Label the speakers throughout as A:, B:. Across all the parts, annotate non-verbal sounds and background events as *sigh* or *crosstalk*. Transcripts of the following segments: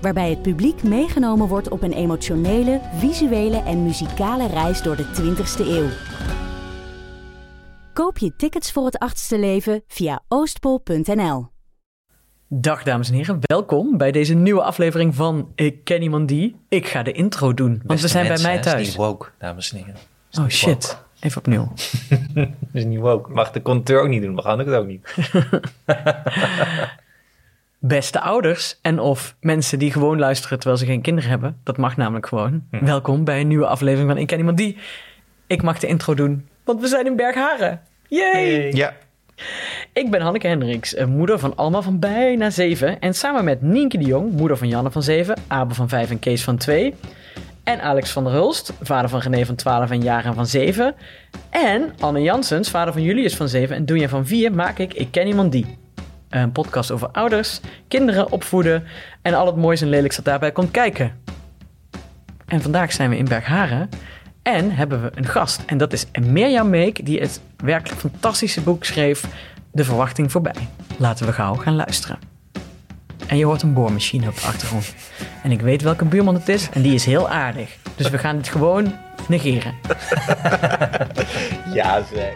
A: Waarbij het publiek meegenomen wordt op een emotionele, visuele en muzikale reis door de 20ste eeuw. Koop je tickets voor het achtste leven via oostpol.nl.
B: Dag dames en heren, welkom bij deze nieuwe aflevering van Ik ken iemand die. Ik ga de intro doen, want
C: Beste
B: we zijn
C: mensen,
B: bij mij
C: hè, is
B: thuis.
C: niet woke, dames en heren. Is
B: Oh shit, even opnieuw. *laughs*
C: is niet woke. Mag de conducteur ook niet doen, mag ik het ook niet. *laughs*
B: Beste ouders en of mensen die gewoon luisteren terwijl ze geen kinderen hebben, dat mag namelijk gewoon.
C: Hm.
B: Welkom bij een nieuwe aflevering van Ik ken iemand die. Ik mag de intro doen, want we zijn in Bergharen. Yay!
C: Ja.
B: Ik ben Hanneke Hendricks, moeder van Alma van bijna zeven. En samen met Nienke de Jong, moeder van Janne van zeven, Abe van vijf en Kees van twee. En Alex van der Hulst, vader van René van 12 en Jaren van 7. En Anne Jansens, vader van Julius van 7 en Doenja van 4, maak ik Ik Ken Iemand Die. Een podcast over ouders, kinderen opvoeden en al het moois en lelijks dat daarbij komt kijken. En vandaag zijn we in Bergharen en hebben we een gast. En dat is Mirjam Meek, die het werkelijk fantastische boek schreef De Verwachting Voorbij. Laten we gauw gaan luisteren. En je hoort een boormachine op de achtergrond. En ik weet welke buurman het is en die is heel aardig. Dus we gaan het gewoon negeren. *laughs*
C: Ja, zeg.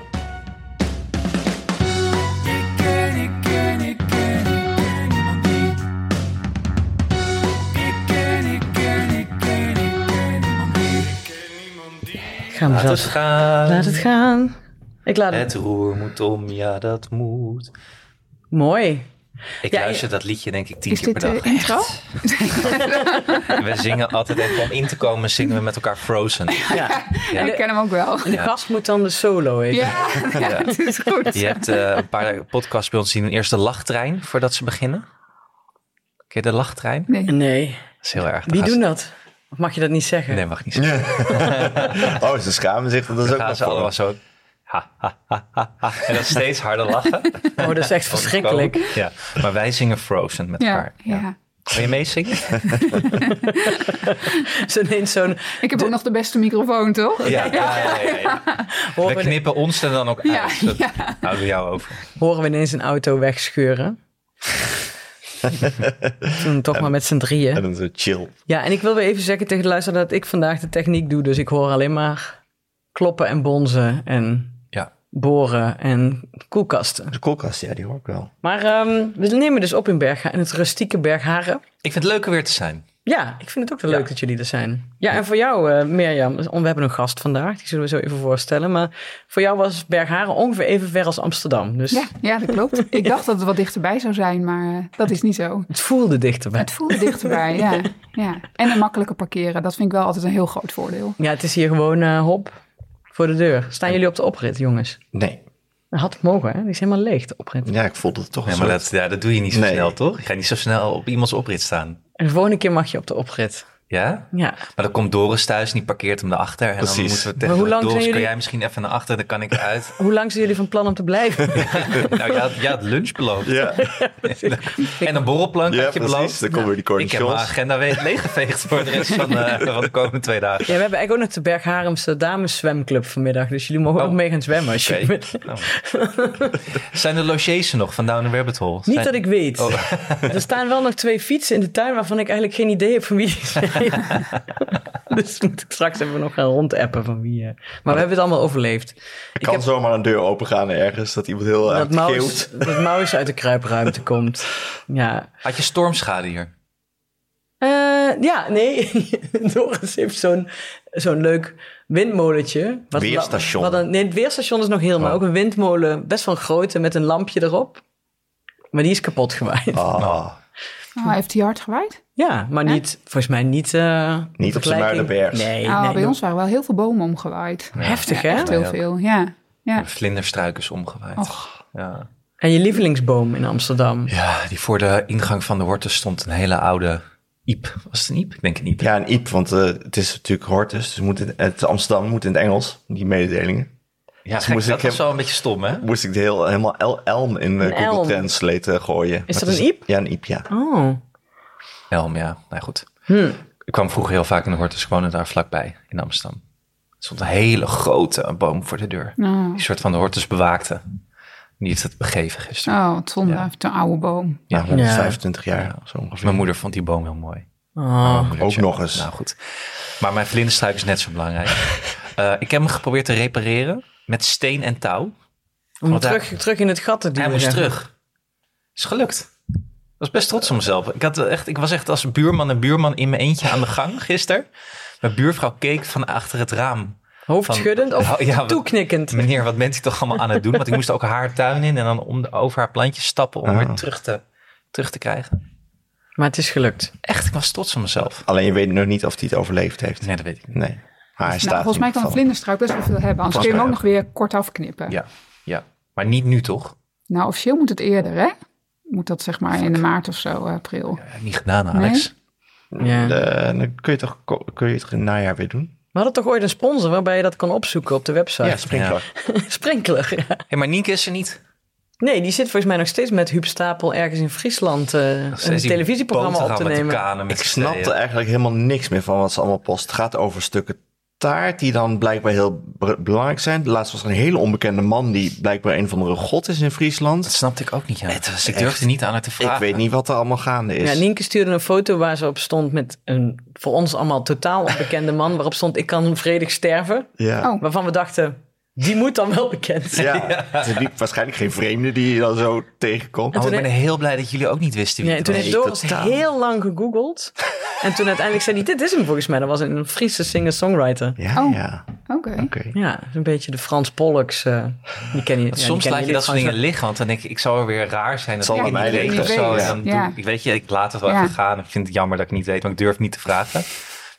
B: Ga
C: Laat het gaan.
B: Laat het gaan. Ik laat het.
C: Het roer moet om, ja dat moet.
B: Mooi.
C: Ik
B: Ja,
C: luister dat liedje denk ik tien
D: Is
C: keer
D: dit
C: per dag.
D: intro? *laughs*
C: We zingen altijd even om in te komen, zingen we met elkaar Frozen.
B: Ja.
C: Ja.
D: Ik ken hem ook wel.
B: En de gast moet dan de solo. *laughs*
D: Ja, ja, dat is goed.
C: Je hebt eh, een paar podcasts bij ons zien. Eerst de lachttrein, voordat ze beginnen. Ken je de lachttrein?
D: Nee.
B: Nee.
C: Dat is heel erg.
B: Wie doen dat? Of mag je dat niet zeggen?
C: Nee, mag niet zeggen. *laughs*
E: Oh, ze schamen zich. Dat is ook
C: gaan
E: nog
C: ze allemaal zo... Ha, ha, ha, ha, ha. En dan steeds harder lachen.
B: Oh, dat is echt verschrikkelijk.
C: Ja, maar wij zingen Frozen met
D: Ja,
C: elkaar.
D: ja.
C: Wil je meezingen? *laughs*
B: Zo zo'n...
D: Ik heb ook nog de beste microfoon, toch?
C: Ja, ja, ja. ja, ja.
B: Horen
C: We knippen ons er dan ook uit. Dat
D: ja.
C: houden we jou over.
B: horen we ineens een auto wegscheuren. *laughs* Toen toch maar met z'n drieën.
E: En dan zo chill.
B: Ja, en ik wil weer even zeggen tegen de luisteraar dat ik vandaag de techniek doe. Dus ik hoor alleen maar kloppen en bonzen en
C: Ja.
B: boren en koelkasten.
E: De koelkast, ja, die hoor ik wel.
B: Maar ehm, we nemen dus op in Berga, in het rustieke Bergharen.
C: Ik vind het leuk er weer te zijn.
B: Ja, ik vind het ook wel
C: Ja.
B: leuk dat jullie er zijn. Ja, en voor jou, eh Mirjam, we hebben een gast vandaag, die zullen we zo even voorstellen. Maar voor jou was Bergharen ongeveer even ver als Amsterdam. Dus
D: Ja, ja, dat klopt. *laughs* Ik dacht dat het wat dichterbij zou zijn, maar eh, dat is niet zo.
B: het voelde dichterbij.
D: Het voelde dichterbij, *laughs* ja. ja. En een makkelijke parkeren, dat vind ik wel altijd een heel groot voordeel.
B: Ja, het is hier gewoon eh, hop voor de deur. Staan jullie op de oprit, jongens?
E: Nee.
B: Dat had het mogen, hè? Die is helemaal leeg, de oprit.
E: Ja, ik voelde het toch
C: Ja, maar
E: soort-
C: dat, ja, dat doe je niet zo
E: Nee.
C: snel, toch? Je gaat niet zo snel op iemands oprit staan.
B: En de volgende keer mag je op de oprit.
C: Ja?
B: Ja.
C: Maar dan komt Doris thuis en die parkeert hem naar achter. En dan
E: Precies.
C: moeten we
B: Maar
C: tegen
B: hoe lang
C: Doris,
B: jullie-
C: jij misschien even naar achter? Dan kan ik eruit. *laughs*
B: Hoe lang zijn jullie van plan om te blijven? *laughs*
C: nou, je had, je had lunch beloofd.
E: Ja, *laughs*
C: En een borrelplank
E: ja
C: had je
E: precies.
C: beloofd.
E: Dan komen weer die
C: Ik heb mijn
E: cornichons.
C: agenda weer leeggeveegd voor de rest van, eh, van de komende twee dagen.
B: Ja, we hebben eigenlijk ook nog de Bergharemse Dames Zwemclub vanmiddag. Dus jullie mogen
C: Oh.
B: ook mee gaan zwemmen als je
C: Oké.
B: wil.
C: Nou. Zijn er logies er nog van Down Rabbit Hole?
B: Niet
C: Zijn-
B: dat ik weet.
C: Oh.
B: Er staan wel nog twee fietsen in de tuin waarvan ik eigenlijk geen idee heb van wie die zijn. *laughs* dus moet ik straks even nog gaan rondappen van wie. eh. Maar we hebben het allemaal overleefd.
E: Er kan
B: heb-
E: zomaar een deur opengaan ergens, dat iemand heel
B: Dat Maus, *laughs* dat Maus uit de kruipruimte komt. Ja.
C: Had je stormschade hier?
B: Eh, ja, nee. *laughs* Doris heeft zo'n zo'n leuk windmolentje. Wat-
E: Weerstation.
B: Wat een, nee, het weerstation is nog heel, maar
E: Oh.
B: ook een windmolen, best wel grote, met een lampje erop. Maar die is kapot gewaaid.
E: Ah,
D: Oh, heeft hij hard gewaaid?
B: Ja, maar niet, volgens mij niet... eh,
E: Niet op de Muidenberg.
B: Nee,
D: Nou,
B: nee,
D: bij
B: joh.
D: ons waren wel heel veel bomen omgewaaid.
B: Heftig,
D: Ja,
B: hè?
D: echt heel veel, ja. ja.
C: Een vlinderstruik is omgewaaid.
D: Och.
C: Ja.
B: En je lievelingsboom in Amsterdam?
C: ja, die voor de ingang van de Hortus stond een hele oude Iep. Was het een Iep? Ik denk een Iep.
E: Ja, een IEP, want eh, het is natuurlijk Hortus. Dus moet in, het Amsterdam moet in het Engels, die mededelingen.
C: Ja,
E: Dus
C: gek,
E: moest
C: dat
E: ik
C: was wel een beetje stom, hè?
E: Moest ik de heel, helemaal El- Elm in eh, Google
B: elm.
E: Translate gooien.
B: Is
E: Maar
B: dat een IEP?
E: Ja, een IEP, ja.
B: Oh.
C: Helm, ja. Nou goed.
B: Hm.
C: Ik kwam vroeger heel vaak in de Hortus. Ik woonde daar vlakbij in Amsterdam. Er stond een hele grote boom voor de deur.
D: Oh,
C: Die soort van de Hortus bewaakte. Die heeft het begeven gisteren.
D: oh wat zonde.
C: Ja.
D: Een oude boom.
E: Ja,
C: Ja.
E: 125 jaar of zo ongeveer.
C: Mijn moeder vond die boom heel mooi.
B: Oh.
E: Ook nog eens.
C: Nou goed. Maar mijn vlinderstruik is net zo belangrijk. *laughs* Eh, ik heb hem geprobeerd te repareren met steen en touw.
B: Om
C: hij-
B: terug, terug in het gat te duwen.
C: Hij moest terug. Is gelukt. Ik was best trots op mezelf. Ik, had echt, ik was echt als buurman en buurman in mijn eentje aan de gang gisteren. Mijn buurvrouw keek van achter het raam.
B: Hoofdschuddend of
C: Ja,
B: toeknikkend?
C: Meneer, wat bent u toch allemaal aan het doen? Want ik moest ook haar tuin in en dan om de, over haar plantjes stappen om
E: Ah.
C: weer terug te, terug te krijgen.
B: Maar het is gelukt.
C: Echt, ik was trots op mezelf.
E: Alleen je weet nog niet of hij het overleefd heeft.
C: Nee, dat weet ik niet.
E: Nee. Maar hij staat
D: Nou, volgens mij kan een vlinderstruik best wel veel hebben. Anders kun je hem ook nog weer kort afknippen.
C: Ja, ja. Maar niet nu toch?
D: Nou, officieel moet het eerder, hè? Moet dat zeg maar in de maart of zo, eh, april.
C: Ja, niet gedaan, Alex.
B: Ja.
E: De- dan kun je, toch, kun je het in het najaar weer doen?
B: We hadden toch ooit een sponsor waarbij je dat kon opzoeken op de website?
E: Ja, sprinkler. *laughs*
B: Sprinkler, ja.
C: Hey, maar Nienke is er niet.
B: Nee, die zit volgens mij nog steeds met Huub Stapel ergens in Friesland eh, een televisieprogramma op te nemen.
C: kanen met
E: Ik snapte eigenlijk helemaal niks meer van wat ze allemaal post. Het gaat over stukken taart die dan blijkbaar heel be- belangrijk zijn. Laatst was er een hele onbekende man die blijkbaar een van de god is in Friesland.
C: Dat snapte ik ook niet, ja.
E: Het was
C: ik durfde
E: echt-
C: niet aan haar te vragen.
E: Ik weet niet wat er allemaal gaande is.
B: Ja, Nienke stuurde een foto waar ze op stond met een voor ons allemaal totaal onbekende man. Waarop stond ik kan vredig sterven.
E: Ja.
D: Oh.
B: Waarvan we dachten, die moet dan wel bekend zijn.
E: Ja, het is niet- waarschijnlijk geen vreemde die je dan zo tegenkomt.
B: En
C: Oh,
B: toen
C: ik ben
B: he-
C: heel blij dat jullie ook niet wisten wie
B: Ja, en
C: het
B: toen
C: was.
B: heeft
E: Nee,
B: Doris
E: totaal.
B: heel lang gegoogeld. En toen uiteindelijk zei hij, dit is hem volgens mij. Dat was een Friese singer-songwriter.
E: Ja,
D: Oh.
E: ja.
D: Oké.
E: Oké.
B: Ja, een beetje de Frans Pollux. eh die ken je. ja, die
C: Soms laat je dat soort dingen liggen, want dan denk ik, ik zou er weer raar zijn. Dat
E: Zal
C: ik niet weet
E: liggen.
C: of zo. Dan doe ik- weet je, ik laat het wel
D: Ja.
C: even gaan. Ik vind het jammer dat ik niet weet, maar ik durf niet te vragen.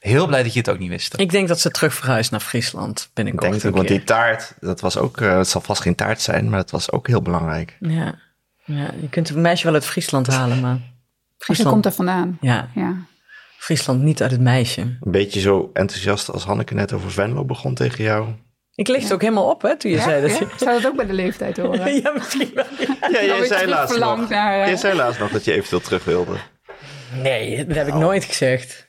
C: Heel blij dat je het ook niet wist.
B: Ik denk dat ze terug verhuist naar Friesland
E: Ik
B: binnenkort.
E: denk het ook,
B: een
E: want die taart, dat was ook, eh, het zal vast geen taart zijn, maar het was ook heel belangrijk.
B: Ja. ja, je kunt een meisje wel uit Friesland halen, maar... Friesland,
D: komt er vandaan.
B: ja,
D: Ja.
B: Friesland niet uit het meisje.
E: Een beetje zo enthousiast als Hanneke net over Venlo begon tegen jou.
B: Ik licht ook helemaal op, hè, toen je
D: Ja?
B: zei dat
D: Ja?
B: je...
D: Zou dat ook bij de leeftijd horen? *laughs*
B: ja, misschien wel.
E: Ja, jij zei, laatst nog,
D: naar, eh,
E: jij zei laatst nog dat je eventueel terug wilde.
B: Nee, dat heb ik nooit gezegd.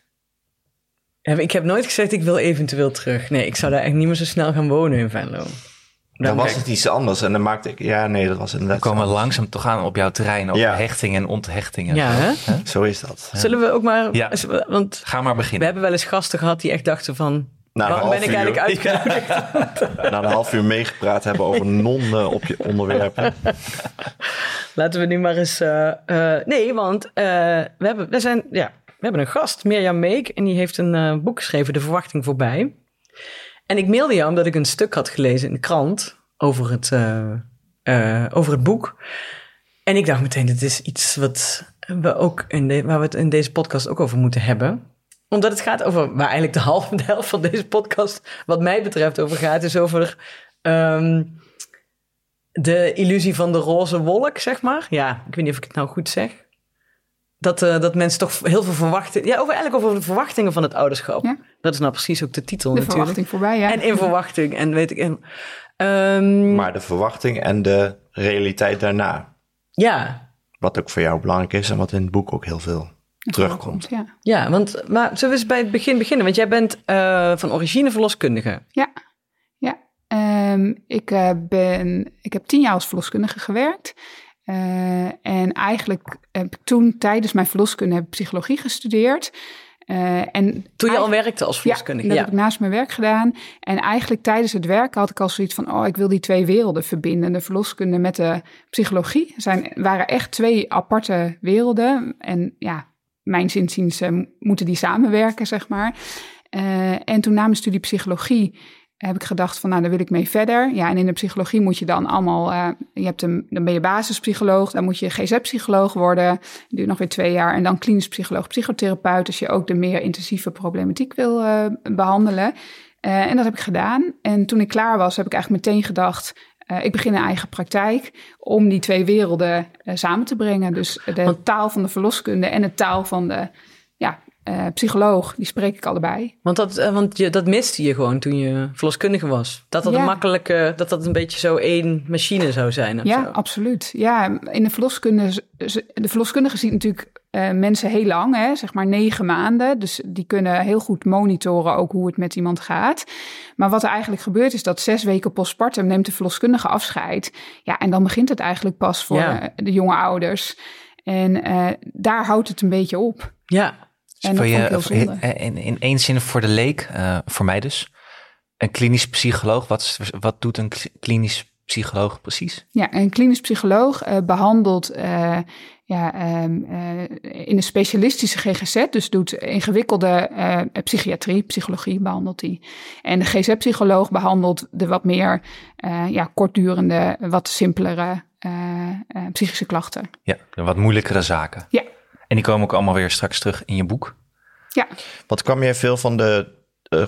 B: Ik heb nooit gezegd, ik wil eventueel terug. Nee, ik zou daar echt niet meer zo snel gaan wonen in Venlo.
E: Dan was het iets anders en dan maakte ik... Ja, nee, dat was
C: We
E: inderdaad
C: komen
E: zo.
C: langzaam toch aan op jouw terrein over
E: Ja.
C: hechtingen en onthechtingen.
B: Ja, hè?
E: Zo is dat.
B: Zullen we ook maar...
C: Ja.
B: Want
C: Ga maar
B: we
C: beginnen.
B: hebben wel eens gasten gehad die echt dachten van...
E: Na
B: waarom ben
E: half
B: ik
E: uur-
B: eigenlijk uitgenodigd? *laughs*
E: Na een half uur meegepraat hebben over non op je onderwerpen. *laughs*
B: Laten we nu maar eens... eh, eh, nee, want eh, we, hebben, we, zijn, ja, we hebben een gast, Mirjam Meek. En die heeft een eh, boek geschreven, De Verwachting Voorbij. En ik mailde jou omdat ik een stuk had gelezen in de krant over het, eh, eh, over het boek. En ik dacht meteen, dit is iets wat we ook in waar we het in deze podcast ook over moeten hebben. Omdat het gaat over, waar eigenlijk de *laughs* halve de helft van deze podcast, wat mij betreft, over gaat, is over ehm, de illusie van de roze wolk, zeg maar. Ja, ik weet niet of ik het nou goed zeg. Dat, eh, dat mensen toch heel veel verwachten. Ja, over, eigenlijk over de verwachtingen van het ouderschap.
D: Ja.
B: Dat is nou precies ook de titel
D: De
B: natuurlijk.
D: verwachting voorbij, ja.
B: En in verwachting. En weet ik. En, ehm,
E: Maar de verwachting en de realiteit daarna.
B: ja,
E: Wat ook voor jou belangrijk is en wat in het boek ook heel veel terugkomt.
D: Ja.
B: ja, want maar zullen we eens bij het begin beginnen? Want jij bent eh, van origine verloskundige.
D: Ja, ja. Ehm, ik, eh, ben, ik heb tien jaar als verloskundige gewerkt. Eh, en eigenlijk heb ik toen tijdens mijn verloskunde heb psychologie gestudeerd. Eh, en
B: Toen je al werkte als
D: Ja,
B: verloskundige.
D: dat
B: Ja,
D: heb ik naast mijn werk gedaan. En eigenlijk tijdens het werken had ik al zoiets van... oh, ik wil die twee werelden verbinden. De verloskunde met de psychologie. Zijn, waren echt twee aparte werelden. En ja, mijn zinziens eh, moeten die samenwerken, zeg maar. En toen na mijn studie psychologie heb ik gedacht van... nou, daar wil ik mee verder. Ja, en in de psychologie moet je dan allemaal... eh, je hebt een, dan ben je basispsycholoog, dan moet je GZ-psycholoog worden. Dat duurt nog weer twee jaar. En dan klinisch psycholoog, psychotherapeut... als je ook de meer intensieve problematiek wil eh, behandelen. Eh, en dat heb ik gedaan. En toen ik klaar was, heb ik eigenlijk meteen gedacht... ik begin een eigen praktijk om die twee werelden samen te brengen. Dus de taal van de verloskunde en de taal van de eh, psycholoog, die spreek ik allebei.
B: Want, dat, eh, want je, dat miste je gewoon toen je verloskundige was. Dat dat
D: Ja.
B: een makkelijke, dat dat een beetje zo één machine zou zijn.
D: Ja,
B: zo.
D: absoluut. Ja, in de verloskunde, de verloskundige ziet natuurlijk eh, mensen heel lang, hè, zeg maar negen maanden. Dus die kunnen heel goed monitoren ook hoe het met iemand gaat. Maar wat er eigenlijk gebeurt is dat zes weken postpartum neemt de verloskundige afscheid. Ja, en dan begint het eigenlijk pas voor
B: Ja.
D: de jonge ouders. En daar houdt het een beetje op.
B: Ja,
D: En dat
C: Voor
D: vond ik heel
C: je,
D: zonde.
C: in, in, één zin voor de leek, eh, voor mij dus. Een klinisch psycholoog, wat, is- wat doet een kli- klinisch psycholoog precies?
D: Ja, een klinisch psycholoog eh, behandelt eh, ja, ehm, eh, in de specialistische GGZ, dus doet ingewikkelde eh, psychiatrie, psychologie behandelt hij. En de GZ-psycholoog behandelt de wat meer eh, ja, kortdurende, wat simpelere eh, eh, psychische klachten.
C: Ja, de wat moeilijkere zaken.
D: Ja.
C: En die komen ook allemaal weer straks terug in je boek.
D: Ja,
E: Wat kwam jij veel van de eh,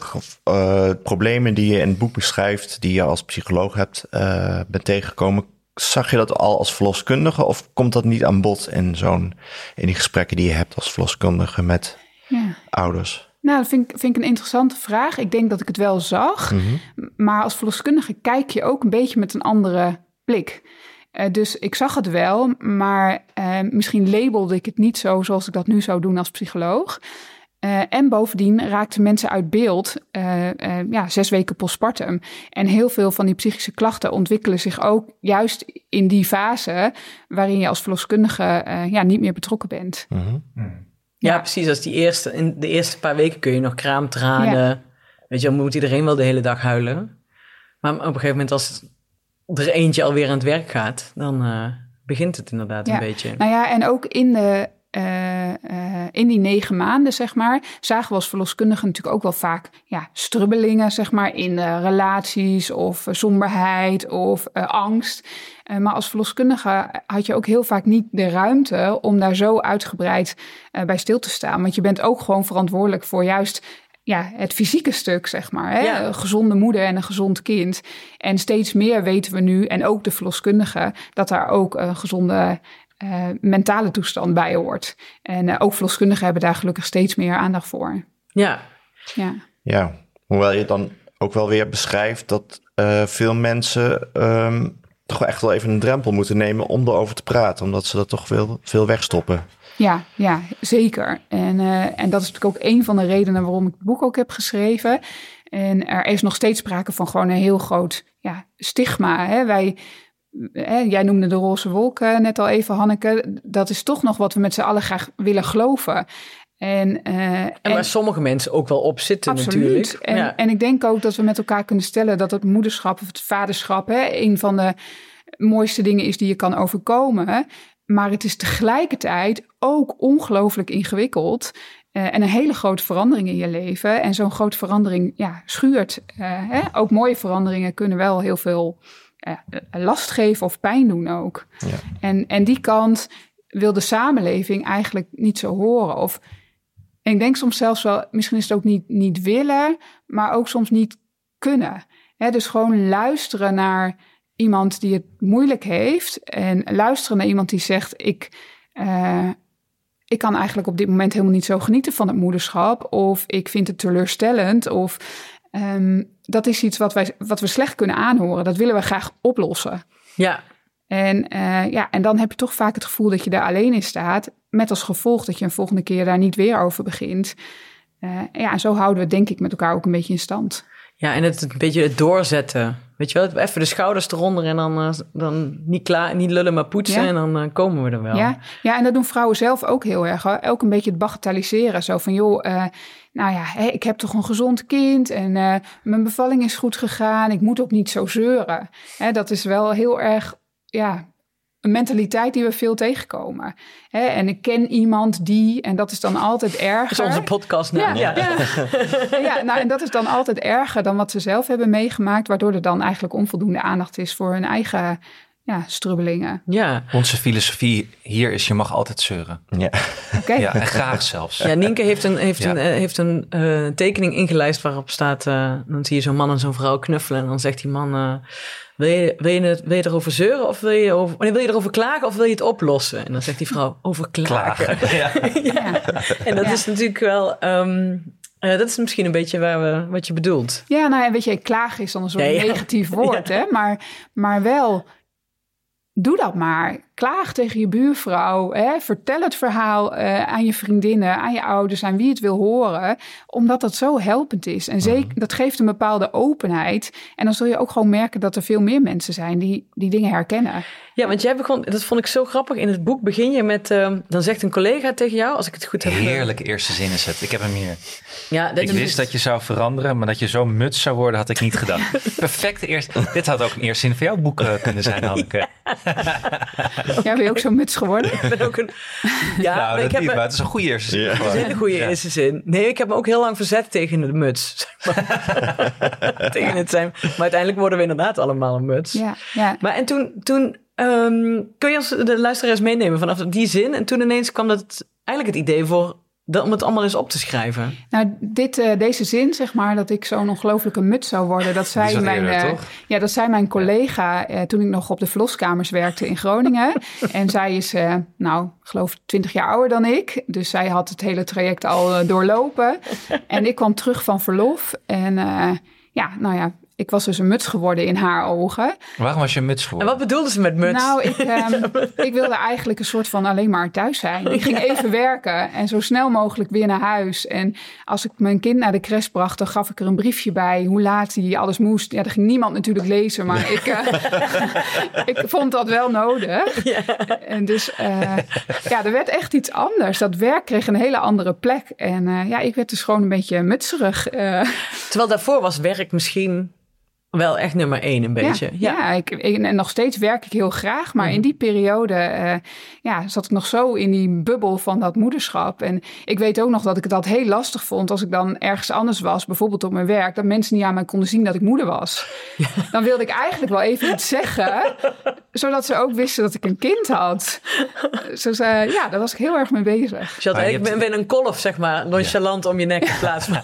E: eh, problemen die je in het boek beschrijft, die je als psycholoog hebt, eh, bent tegengekomen? Zag je dat al als verloskundige of komt dat niet aan bod in, zo'n, in die gesprekken die je hebt als verloskundige met
D: ja.
E: ouders?
D: Nou, dat vind ik, vind ik een interessante vraag. Ik denk dat ik het wel zag. Maar als verloskundige kijk je ook een beetje met een andere blik. Eh, dus ik zag het wel, maar eh, misschien labelde ik het niet zo zoals ik dat nu zou doen als psycholoog. Eh, en bovendien raakten mensen uit beeld eh, eh, ja, zes weken postpartum. En heel veel van die psychische klachten ontwikkelen zich ook juist in die fase waarin je als verloskundige eh, ja, niet meer betrokken bent.
B: Ja,
D: Ja.
B: precies. Als die eerste, in de eerste paar weken kun je nog kraamtranen. Weet je, dan moet iedereen wel de hele dag huilen. Maar op een gegeven moment als er eentje alweer aan het werk gaat, dan eh, begint het inderdaad
D: Ja.
B: een beetje.
D: Nou ja, en ook in, de, eh, eh, in die negen maanden, zeg maar, zagen we als verloskundigen natuurlijk ook wel vaak ja, strubbelingen, zeg maar, in relaties of somberheid of angst. Maar als verloskundige had je ook heel vaak niet de ruimte om daar zo uitgebreid bij stil te staan. Want je bent ook gewoon verantwoordelijk voor juist ja, het fysieke stuk, zeg maar. Hè?
B: Ja.
D: Een gezonde moeder en een gezond kind. En steeds meer weten we nu, en ook de verloskundigen, dat daar ook een gezonde eh, mentale toestand bij hoort. En eh, ook verloskundigen hebben daar gelukkig steeds meer aandacht voor.
B: Ja,
D: Ja,
E: Ja, hoewel je dan ook wel weer beschrijft dat eh, veel mensen ehm, toch wel echt wel even een drempel moeten nemen om erover te praten, omdat ze dat toch veel, veel wegstoppen.
D: Ja, ja zeker. En, eh, en dat is natuurlijk ook een van de redenen waarom ik het boek ook heb geschreven. En er is nog steeds sprake van gewoon een heel groot ja, stigma. Hè? Wij, hè, jij noemde de roze wolken net al even, Hanneke. Dat is toch nog wat we met z'n allen graag willen geloven. En, eh,
B: en waar sommige mensen ook wel op zitten natuurlijk.
D: Absoluut. En,
B: ja.
D: en ik denk ook dat we met elkaar kunnen stellen dat het moederschap of het vaderschap hè, een van de mooiste dingen is die je kan overkomen. Maar het is tegelijkertijd ook ongelooflijk ingewikkeld. eh, en een hele grote verandering in je leven. En zo'n grote verandering ja, schuurt. eh, hè? Ook mooie veranderingen kunnen wel heel veel eh, last geven of pijn doen ook.
E: Ja.
D: En, en die kant wil de samenleving eigenlijk niet zo horen. Of en ik denk soms zelfs wel, misschien is het ook niet, niet willen, maar ook soms niet kunnen. Hè, dus gewoon luisteren naar iemand die het moeilijk heeft. En luisteren naar iemand die zegt: Ik, eh, ik kan eigenlijk op dit moment helemaal niet zo genieten van het moederschap. Of ik vind het teleurstellend. Of ehm, dat is iets wat, wij, wat we slecht kunnen aanhoren. Dat willen we graag oplossen.
B: ja,
D: En, eh, ja, en dan heb je toch vaak het gevoel dat je daar alleen in staat. Met als gevolg dat je een volgende keer daar niet weer over begint. Eh, ja, en zo houden we het denk ik met elkaar ook een beetje in stand.
B: ja, en het een beetje het doorzetten. Weet je wel, even de schouders eronder en dan, eh, dan niet, klaar, niet lullen, maar poetsen.
D: Ja.
B: En dan eh, komen we er wel.
D: Ja, ja, en dat doen vrouwen zelf ook heel erg. Hoor. Ook een beetje het bagatelliseren. Zo van, joh, eh, nou ja, hé, ik heb toch een gezond kind en mijn bevalling is goed gegaan. Ik moet ook niet zo zeuren. Hè, dat is wel heel erg, ja, een mentaliteit die we veel tegenkomen. Hè, en ik ken iemand die, en dat is dan altijd erger. *laughs*
B: Dat is onze podcast
D: Ja,
B: nou.
D: ja. *laughs* ja. nou, en dat is dan altijd erger dan wat ze zelf hebben meegemaakt, waardoor er dan eigenlijk onvoldoende aandacht is voor hun eigen ja, strubbelingen.
B: Ja.
C: Onze filosofie hier is je mag altijd zeuren.
E: Ja.
D: Oké.
C: Ja, en graag zelfs.
B: Ja, Nienke heeft een, heeft
C: Ja.
B: een, eh, heeft een eh, tekening ingelijst waarop staat... eh, dan zie je zo'n man en zo'n vrouw knuffelen. En dan zegt die man... eh, wil, je, wil, je het, wil je erover zeuren of wil je, over, nee, wil je erover klagen of wil je het oplossen? En dan zegt die vrouw, over klagen.
C: Klagen. *laughs* Ja.
B: ja. En dat
D: Ja.
B: is natuurlijk wel... ehm, eh, dat is misschien een beetje waar we, wat je bedoelt.
D: Ja, nou ja, weet je, klagen is dan een soort negatief *laughs* woord, hè? Maar, maar wel, doe dat maar. Klaag tegen je buurvrouw. Hè? Vertel het verhaal eh, aan je vriendinnen, aan je ouders, aan wie het wil horen. Omdat dat zo helpend is. En zeker, dat geeft een bepaalde openheid. En dan zul je ook gewoon merken dat er veel meer mensen zijn die die dingen herkennen.
B: Ja, want jij begon, dat vond ik zo grappig. In het boek begin je met, ehm, dan zegt een collega tegen jou, als ik het goed heb. eh,
C: Heerlijke eerste zin is het. Ik heb hem hier.
B: Ja, dat
C: Ik wist dat je zou veranderen, maar dat je zo muts zou worden, had ik niet gedacht. *laughs* Perfecte eerste. Dit had ook een eerste zin van jouw boek eh, kunnen zijn, Hanneke. *laughs* *laughs*
D: Jij ben je ook zo muts geworden?
B: Ik ben ook een. Ja,
C: nou,
B: ik heb
C: niet,
B: me-
C: maar het is een goede eerste zin.
E: Ja.
B: Dat is een hele goede eerste zin. Nee, ik heb me ook heel lang verzet tegen de muts. *laughs* *laughs* tegen het zijn. Maar uiteindelijk worden we inderdaad allemaal een muts.
D: Ja, ja.
B: Maar en toen, toen ehm, kun je ons de luisteraars meenemen vanaf die zin. En toen ineens kwam dat eigenlijk het idee voor dat, om het allemaal eens op te schrijven.
D: Nou, dit, eh, deze zin, zeg maar, dat ik zo'n ongelooflijke muts zou worden, dat *laughs* zei mijn,
C: eerder,
D: eh, ja, dat zei mijn collega eh, toen ik nog op de verloskamers werkte in Groningen. *laughs* en zij is, nou, ik geloof 20 jaar ouder dan ik. Dus zij had het hele traject al doorlopen. *laughs* en ik kwam terug van verlof. En ja, nou ja, ik was dus een muts geworden in haar ogen.
C: Waarom was je muts
B: En
C: geworden?
B: wat bedoelden ze met muts?
D: Nou, ik, *laughs* ehm, ik wilde eigenlijk een soort van alleen maar thuis zijn. Ik ging even werken en zo snel mogelijk weer naar huis. En als ik mijn kind naar de crash bracht, dan gaf ik er een briefje bij hoe laat hij alles moest. Ja, dat ging niemand natuurlijk lezen, maar ik, eh, *laughs* ik vond dat wel nodig. En dus eh, ja, er werd echt iets anders. Dat werk kreeg een hele andere plek. En eh, ja, ik werd dus gewoon een beetje mutserig. eh.
B: Terwijl daarvoor was werk misschien wel echt nummer één een beetje.
D: Ja, ja. ik, ik- en nog steeds werk ik heel graag. Maar in die periode eh, ja, zat ik nog zo in die bubbel van dat moederschap. En ik weet ook nog dat ik dat heel lastig vond als ik dan ergens anders was. Bijvoorbeeld op mijn werk. Dat mensen niet aan mij konden zien dat ik moeder was. Dan wilde ik eigenlijk wel even iets zeggen. Zodat ze ook wisten dat ik een kind had. Zo, zei- ja, daar was ik heel erg mee bezig.
B: Dus je had
C: hebt-
B: ben, ben een kolf, zeg maar, nonchalant om je nek in plaats van...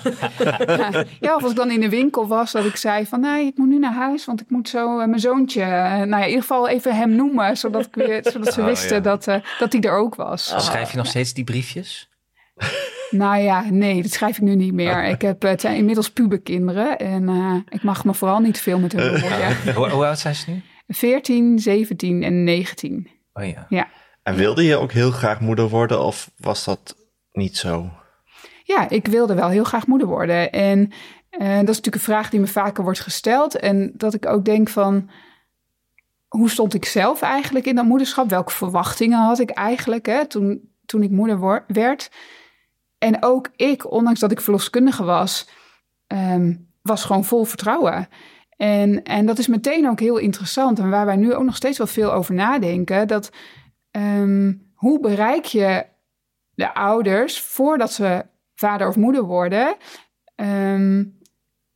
D: Ja, of als ik dan in de winkel was, dat ik zei van... nee, ik moet nu naar huis, want ik moet zo eh, mijn zoontje... eh, nou ja, in ieder geval even hem noemen, zodat, ik weer, zodat ze
C: Oh,
D: wisten
C: ja.
D: dat, eh, dat hij er ook was.
C: Schrijf je nog steeds die briefjes?
D: Nou ja, nee, dat schrijf ik nu niet meer. Ik heb, het zijn inmiddels puberkinderen en eh, ik mag me vooral niet veel met hun bemoeien. *laughs*
C: Hoe, hoe oud zijn ze nu?
D: 14, 17 en 19.
C: Oh ja.
E: En wilde je ook heel graag moeder worden of was dat niet zo?
D: Ja, ik wilde wel heel graag moeder worden. En eh, dat is natuurlijk een vraag die me vaker wordt gesteld. En dat ik ook denk van, hoe stond ik zelf eigenlijk in dat moederschap? Welke verwachtingen had ik eigenlijk hè, toen, toen ik moeder werd? En ook ik, ondanks dat ik verloskundige was, ehm, was gewoon vol vertrouwen. En, en dat is meteen ook heel interessant. En waar wij nu ook nog steeds wel veel over nadenken. Dat ehm, hoe bereik je de ouders voordat ze vader of moeder worden. ehm,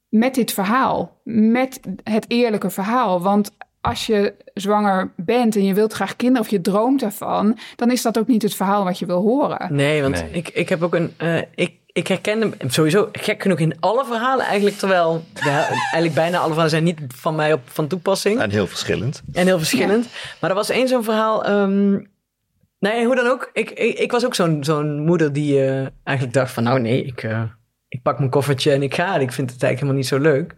D: met dit verhaal. Met het eerlijke verhaal. Want als je zwanger bent en je wilt graag kinderen of je droomt ervan, dan is dat ook niet het verhaal wat je wil horen.
B: Nee, want
C: Nee.
B: Ik, ik heb ook een... eh, ik, ik herken hem sowieso gek genoeg in alle verhalen eigenlijk. Terwijl de, eigenlijk bijna alle verhalen zijn niet van mij op, van toepassing.
E: En heel verschillend.
B: En heel verschillend. Maar er was één zo'n verhaal. ehm nee, hoe dan ook. Ik, ik, ik was ook zo'n zo'n moeder die eh, eigenlijk dacht van... Nou nee, ik, eh, ik pak mijn koffertje en ik ga. Ik vind het eigenlijk helemaal niet zo leuk.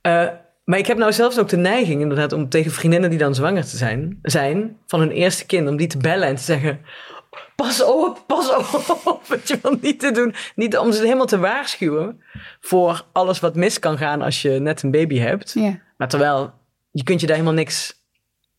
B: Eh, maar ik heb nou zelfs ook de neiging inderdaad... om tegen vriendinnen die dan zwanger te zijn... zijn van hun eerste kind, om die te bellen en te zeggen... Pas op, pas op, *laughs* wat je wel niet te doen. Niet om ze helemaal te waarschuwen voor alles wat mis kan gaan als je net een baby hebt.
D: Ja.
B: Maar terwijl, je kunt je daar helemaal niks...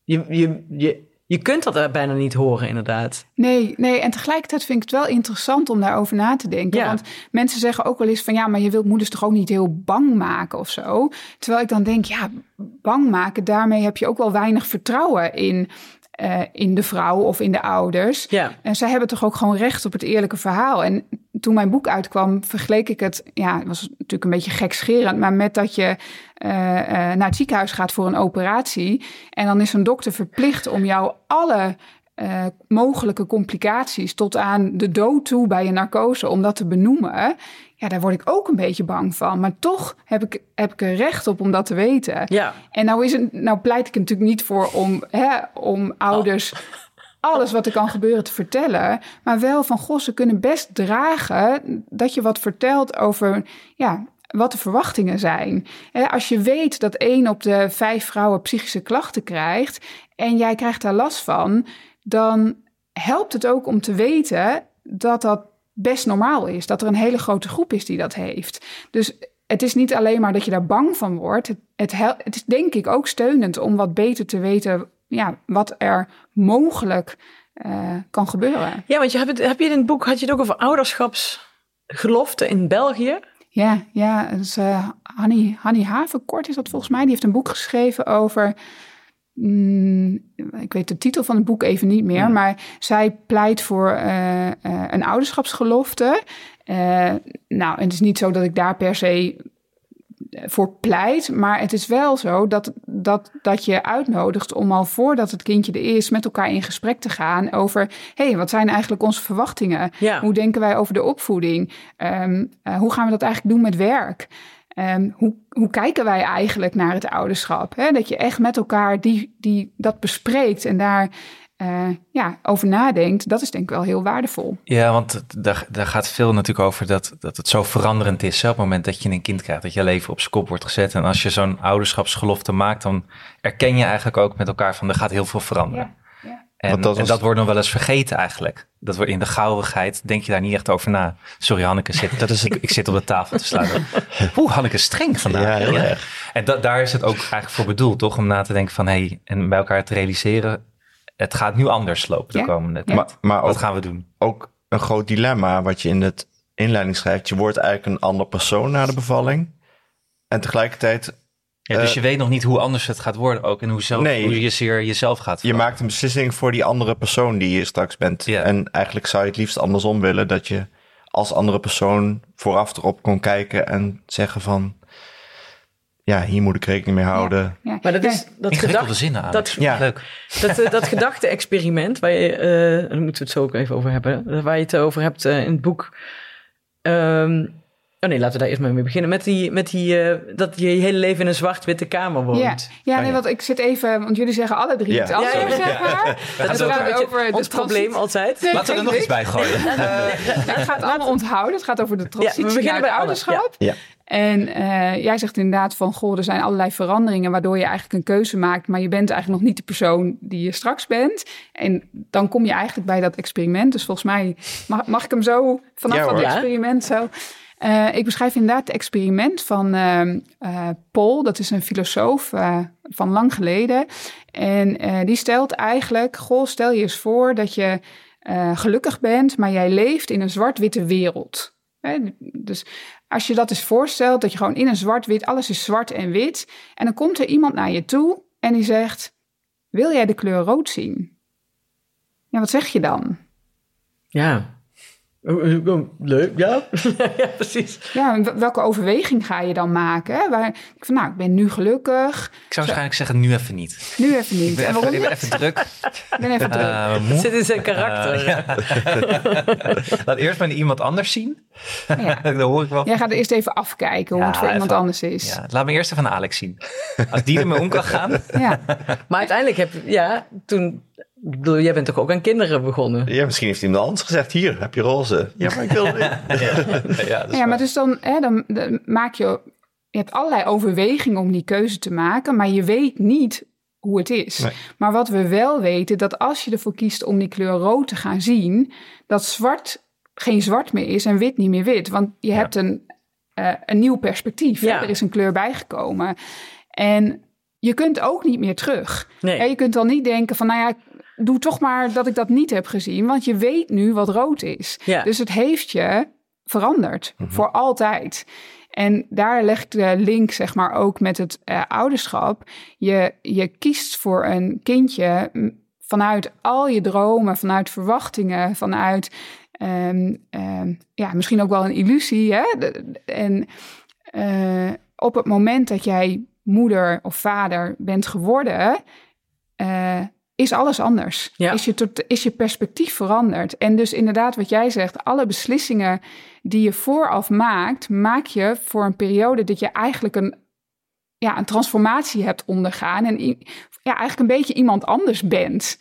B: Je, je, je, je kunt dat er bijna niet horen, inderdaad.
D: Nee, nee, en tegelijkertijd vind ik het wel interessant om daarover na te denken.
B: Ja.
D: Want mensen zeggen ook wel eens van ja, maar je wilt moeders toch ook niet heel bang maken of zo. Terwijl ik dan denk, ja, bang maken, daarmee heb je ook wel weinig vertrouwen in, eh, in de vrouw of in de ouders.
B: Ja.
D: En zij hebben toch ook gewoon recht op het eerlijke verhaal. En toen mijn boek uitkwam, vergeleek ik het, ja, het was natuurlijk een beetje gekscherend, maar met dat je eh, eh, naar het ziekenhuis gaat voor een operatie. En dan is een dokter verplicht om jou alle eh, mogelijke complicaties tot aan de dood toe bij een narcose, om dat te benoemen. Ja, daar word ik ook een beetje bang van. Maar toch heb ik, heb ik er recht op om dat te weten.
B: Ja.
D: En nou, is het, nou pleit ik er natuurlijk niet voor om, hè, om ouders alles wat er kan gebeuren te vertellen. Maar wel van, goh, ze kunnen best dragen dat je wat vertelt over ja, wat de verwachtingen zijn. Als je weet dat één op de vijf vrouwen psychische klachten krijgt en jij krijgt daar last van, dan helpt het ook om te weten dat dat best normaal is. Dat er een hele grote groep is die dat heeft. Dus het is niet alleen maar dat je daar bang van wordt. Het, het, het is denk ik ook steunend om wat beter te weten ja, wat er mogelijk eh, kan gebeuren.
B: Ja, want je hebt, het, heb je in het boek had je het ook over ouderschapsgelofte in België?
D: Ja, ja, dus, Hanny, Hanny Havenkort is dat volgens mij. Die heeft een boek geschreven over. mm, ik weet de titel van het boek even niet meer. Maar zij pleit voor eh, een ouderschapsgelofte. Nou, en het is niet zo dat ik daar per se voor pleit. Maar het is wel zo dat, dat, dat je uitnodigt om al voordat het kindje er is... met elkaar in gesprek te gaan over... hé, hey, wat zijn eigenlijk onze verwachtingen?
B: Ja.
D: Hoe denken wij over de opvoeding? Ehm, eh, hoe gaan we dat eigenlijk doen met werk? Ehm, hoe, hoe kijken wij eigenlijk naar het ouderschap? Hè? Dat je echt met elkaar die, die, dat bespreekt en daar eh, ja, over nadenkt. Dat is denk ik wel heel waardevol.
C: Ja, want daar, daar gaat veel natuurlijk over dat, dat het zo veranderend is. hè, Op het moment dat je een kind krijgt, dat je leven op zijn kop wordt gezet. En als je zo'n ouderschapsgelofte maakt, dan erken je eigenlijk ook met elkaar van er gaat heel veel veranderen.
D: ja.
C: En,
E: Want dat
C: en dat wordt nog wel eens vergeten eigenlijk. Dat wordt in de gauwigheid, denk je daar niet echt over na. Sorry Hanneke, zit, *laughs*
E: Dat is
C: ik, ik zit op de tafel te sluiten. *laughs* Oeh, Hanneke is streng vandaag.
E: Ja, heel erg.
C: En da- daar is het ook eigenlijk voor bedoeld, toch? Om na te denken van, hé, hey, en bij elkaar te realiseren... het gaat nu anders lopen de
D: Ja.
C: komende tijd.
E: Maar, maar
C: Wat
E: ook,
C: gaan we doen?
E: ook een groot dilemma wat je in het inleiding schrijft. Je wordt eigenlijk een ander persoon na de bevalling. En tegelijkertijd,
C: Ja, dus
E: Eh,
C: je weet nog niet hoe anders het gaat worden ook. En hoe, zelf,
E: Nee.
C: hoe je zeer jezelf gaat
E: je
C: veranderen.
E: maakt een beslissing voor die andere persoon die je straks bent.
C: Ja.
E: En eigenlijk zou je het liefst andersom willen. Dat je als andere persoon vooraf erop kon kijken en zeggen van... Ja, hier moet ik rekening mee houden.
D: Ja.
B: Maar dat
D: Ja.
B: is dat gedacht,
C: zinnen aan.
B: dat-
E: Ja.
C: Leuk. *laughs*
B: dat, eh, dat gedachte-experiment, waar je, eh, daar moeten we het zo ook even over hebben, waar je het over hebt eh, in het boek. Ehm, oh nee, laten we daar eerst maar mee beginnen. Met die, met die eh, dat je je hele leven in een zwart-witte kamer woont.
D: Ja, ja nee,
E: ja.
D: want ik zit even, want jullie zeggen alle drie
E: Ja.
D: het anders,
B: Ja, ja, ja.
D: zeg maar. gaat
B: Weet je,
D: over
B: ons probleem altijd.
D: Nee,
C: Laten we er nog iets bij gooien.
D: Het gaat allemaal onthouden. Het gaat over de transitie
B: Ja, we beginnen bij
D: ouderschap. En eh, jij zegt inderdaad van, goh, er zijn allerlei veranderingen waardoor je eigenlijk een keuze maakt, maar je bent eigenlijk nog niet de persoon die je straks bent. En dan kom je eigenlijk bij dat experiment. Dus volgens mij mag, mag ik hem zo vanaf
E: Ja,
D: dat experiment zo. Eh, ik beschrijf inderdaad het experiment van ehm, eh, Paul. Dat is een filosoof eh, van lang geleden. En eh, die stelt eigenlijk, goh, stel je eens voor dat je eh, gelukkig bent, maar jij leeft in een zwart-witte wereld. Hè, dus als je dat eens voorstelt, dat je gewoon in een zwart-wit, alles is zwart en wit. En dan komt er iemand naar je toe en die zegt, wil jij de kleur rood zien? Ja, wat zeg je dan?
B: Ja. Oh, Leuk, ja. *laughs* ja, precies.
D: Ja, welke overweging ga je dan maken? Waar, ik van, nou, ik ben nu gelukkig,
C: Ik zou waarschijnlijk zeggen, nu even niet.
D: nu even
C: Ik
D: niet.
C: ben
D: En
C: even, ik ben even druk.
D: Ik ben even druk.
C: Eh, moe.
B: Zit in zijn karakter.
C: Eh, ja. *laughs* Laat eerst maar iemand anders zien.
D: Ja. *laughs*
C: Dan hoor ik wel.
D: Jij gaat eerst even afkijken hoe
C: Ja,
D: het voor iemand anders is.
C: Ja, laat me eerst even Alex zien. Als die ermee om kan gaan.
D: Ja.
B: Maar uiteindelijk heb je, ja, toen, ik bedoel, jij bent toch ook aan kinderen begonnen?
E: Ja, misschien heeft iemand anders gezegd, hier heb je roze. Ja, maar ik wil *laughs* het niet.
C: Ja,
D: Ja,
C: waar.
D: maar dus dan, hè, dan, dan maak je... Je hebt allerlei overwegingen om die keuze te maken, maar je weet niet hoe het is.
E: Nee.
D: Maar wat we wel weten, dat als je ervoor kiest om die kleur rood te gaan zien, dat zwart geen zwart meer is en wit niet meer wit. Want je hebt een, eh, een nieuw perspectief.
B: Ja.
D: Er is een kleur bijgekomen. En je kunt ook niet meer terug.
B: Nee.
D: En je kunt dan niet denken van, nou ja, doe toch maar dat ik dat niet heb gezien. Want je weet nu wat rood is.
B: Ja.
D: Dus het heeft je veranderd. Voor altijd. En daar leg ik de link, zeg maar, ook met het eh, ouderschap. Je, je kiest voor een kindje vanuit al je dromen, vanuit verwachtingen, vanuit Ehm, ehm, ja, misschien ook wel een illusie. Hè? De- En eh, op het moment dat jij moeder of vader bent geworden, eh, is alles anders.
B: Ja.
D: Is, je tot, is je perspectief veranderd. En dus inderdaad, wat jij zegt, alle beslissingen die je vooraf maakt, maak je voor een periode dat je eigenlijk een, ja, een transformatie hebt ondergaan. En ja, eigenlijk een beetje iemand anders bent.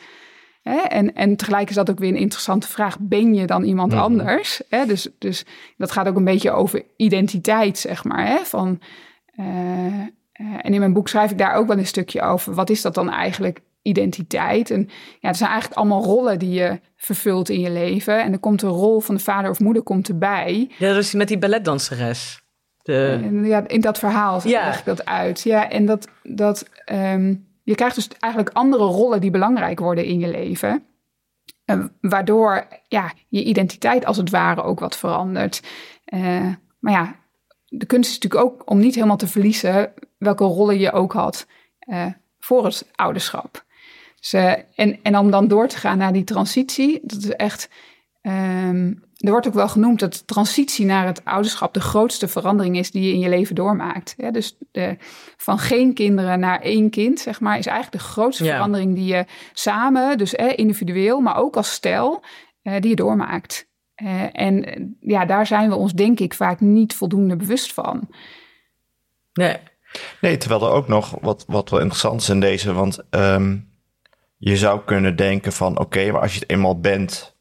D: Hè? En, en tegelijk is dat ook weer een interessante vraag. Ben je dan iemand
E: Mhm.
D: anders? Hè? Dus, dus dat gaat ook een beetje over identiteit, zeg maar. Hè? Van, eh, eh, en in mijn boek schrijf ik daar ook wel een stukje over. Wat is dat dan eigenlijk, identiteit? En ja, het zijn eigenlijk allemaal rollen die je vervult in je leven. En er komt een rol van de vader of moeder komt erbij.
B: Ja, dus met die balletdanseres. De...
D: Ja, in dat verhaal
B: Ja.
D: leg ik dat uit. Ja, en dat, dat ehm, je krijgt dus eigenlijk andere rollen die belangrijk worden in je leven. Eh, waardoor ja, je identiteit als het ware ook wat verandert. Eh, maar ja, de kunst is natuurlijk ook om niet helemaal te verliezen welke rollen je ook had eh, voor het ouderschap. Dus, en, en om dan door te gaan naar die transitie, dat is echt. ehm, er wordt ook wel genoemd dat de transitie naar het ouderschap de grootste verandering is die je in je leven doormaakt. Ja, dus de, van geen kinderen naar één kind, zeg maar, is eigenlijk de grootste
B: Ja.
D: verandering die je samen, dus eh, individueel, maar ook als stel, eh, die je doormaakt. Eh, en ja, daar zijn we ons denk ik vaak niet voldoende bewust van.
B: Nee.
E: Nee, terwijl er ook nog wat, wat wel interessant is in deze, want ehm, je zou kunnen denken van oké, maar als je het eenmaal bent,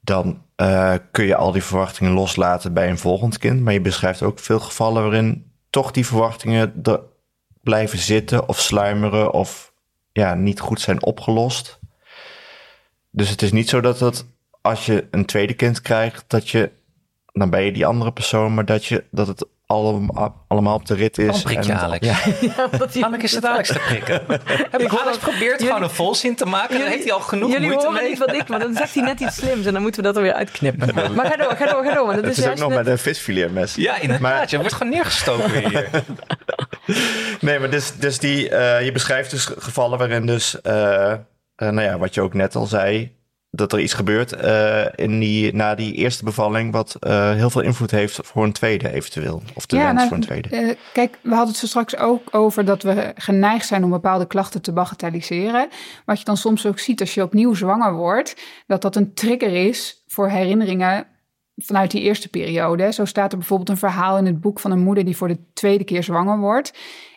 E: dan eh, kun je al die verwachtingen loslaten bij een volgend kind. Maar je beschrijft ook veel gevallen waarin toch die verwachtingen er blijven zitten of sluimeren of ja, niet goed zijn opgelost. Dus het is niet zo dat het, als je een tweede kind krijgt, dat je, dan ben je die andere persoon, maar dat, je, dat het allemaal, allemaal op de rit is.
C: Dan prik je
E: en-
C: Alex.
E: Ja. *laughs*
B: Ja, dat die-
C: Anneke is het Alex te prikken. *laughs* Heb Alex probeert gewoon een volzin te maken. Daar heeft hij al genoeg
B: Jullie
C: moeite
B: horen
C: mee.
B: niet wat ik, maar dan zegt hij net iets slims en dan moeten we dat er weer uitknippen. Maar ga door, ga door, ga door. Want het
E: Het
B: is
E: is ook
B: juist
E: nog
B: net-
E: met een visfiletmes.
C: Ja, inderdaad.
E: Maar-
C: Je wordt gewoon neergestoken hier. *laughs*
E: Nee, maar dus, dus die, eh, je beschrijft dus gevallen waarin dus, eh, nou ja, wat je ook net al zei, dat er iets gebeurt eh, in die, na die eerste bevalling wat eh, heel veel invloed heeft voor een tweede eventueel. Of de wens
D: nou,
E: voor een tweede.
D: eh, kijk, we hadden het zo straks ook over dat we geneigd zijn om bepaalde klachten te bagatelliseren. Wat je dan soms ook ziet als je opnieuw zwanger wordt, dat dat een trigger is voor herinneringen vanuit die eerste periode. Zo staat er bijvoorbeeld een verhaal in het boek van een moeder die voor de tweede keer zwanger wordt.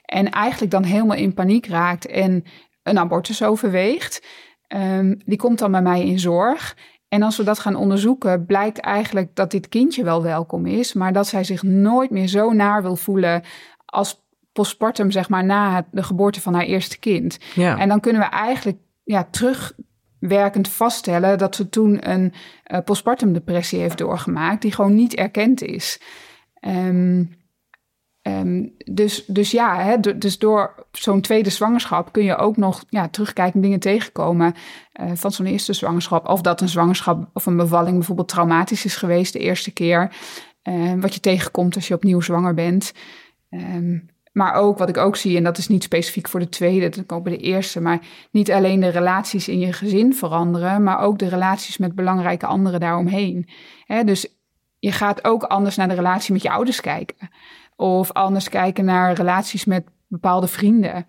D: En eigenlijk dan helemaal in paniek raakt en een abortus overweegt. Ehm, die komt dan bij mij in zorg. En als we dat gaan onderzoeken, blijkt eigenlijk dat dit kindje wel welkom is, maar dat zij zich nooit meer zo naar wil voelen als postpartum, zeg maar, na de geboorte van haar eerste kind.
B: Ja.
D: En dan kunnen we eigenlijk ja, terugwerkend vaststellen dat ze toen een eh, postpartum depressie heeft doorgemaakt, die gewoon niet erkend is. Ehm, ehm, dus, dus ja, hè, dus door zo'n tweede zwangerschap kun je ook nog ja, terugkijken, dingen tegenkomen eh, van zo'n eerste zwangerschap. Of dat een zwangerschap of een bevalling bijvoorbeeld traumatisch is geweest de eerste keer. Eh, wat je tegenkomt als je opnieuw zwanger bent. Ehm, maar ook wat ik ook zie, en dat is niet specifiek voor de tweede, dat ook bij de eerste, maar niet alleen de relaties in je gezin veranderen, maar ook de relaties met belangrijke anderen daaromheen. Hè, dus je gaat ook anders naar de relatie met je ouders kijken. Of anders kijken naar relaties met bepaalde vrienden.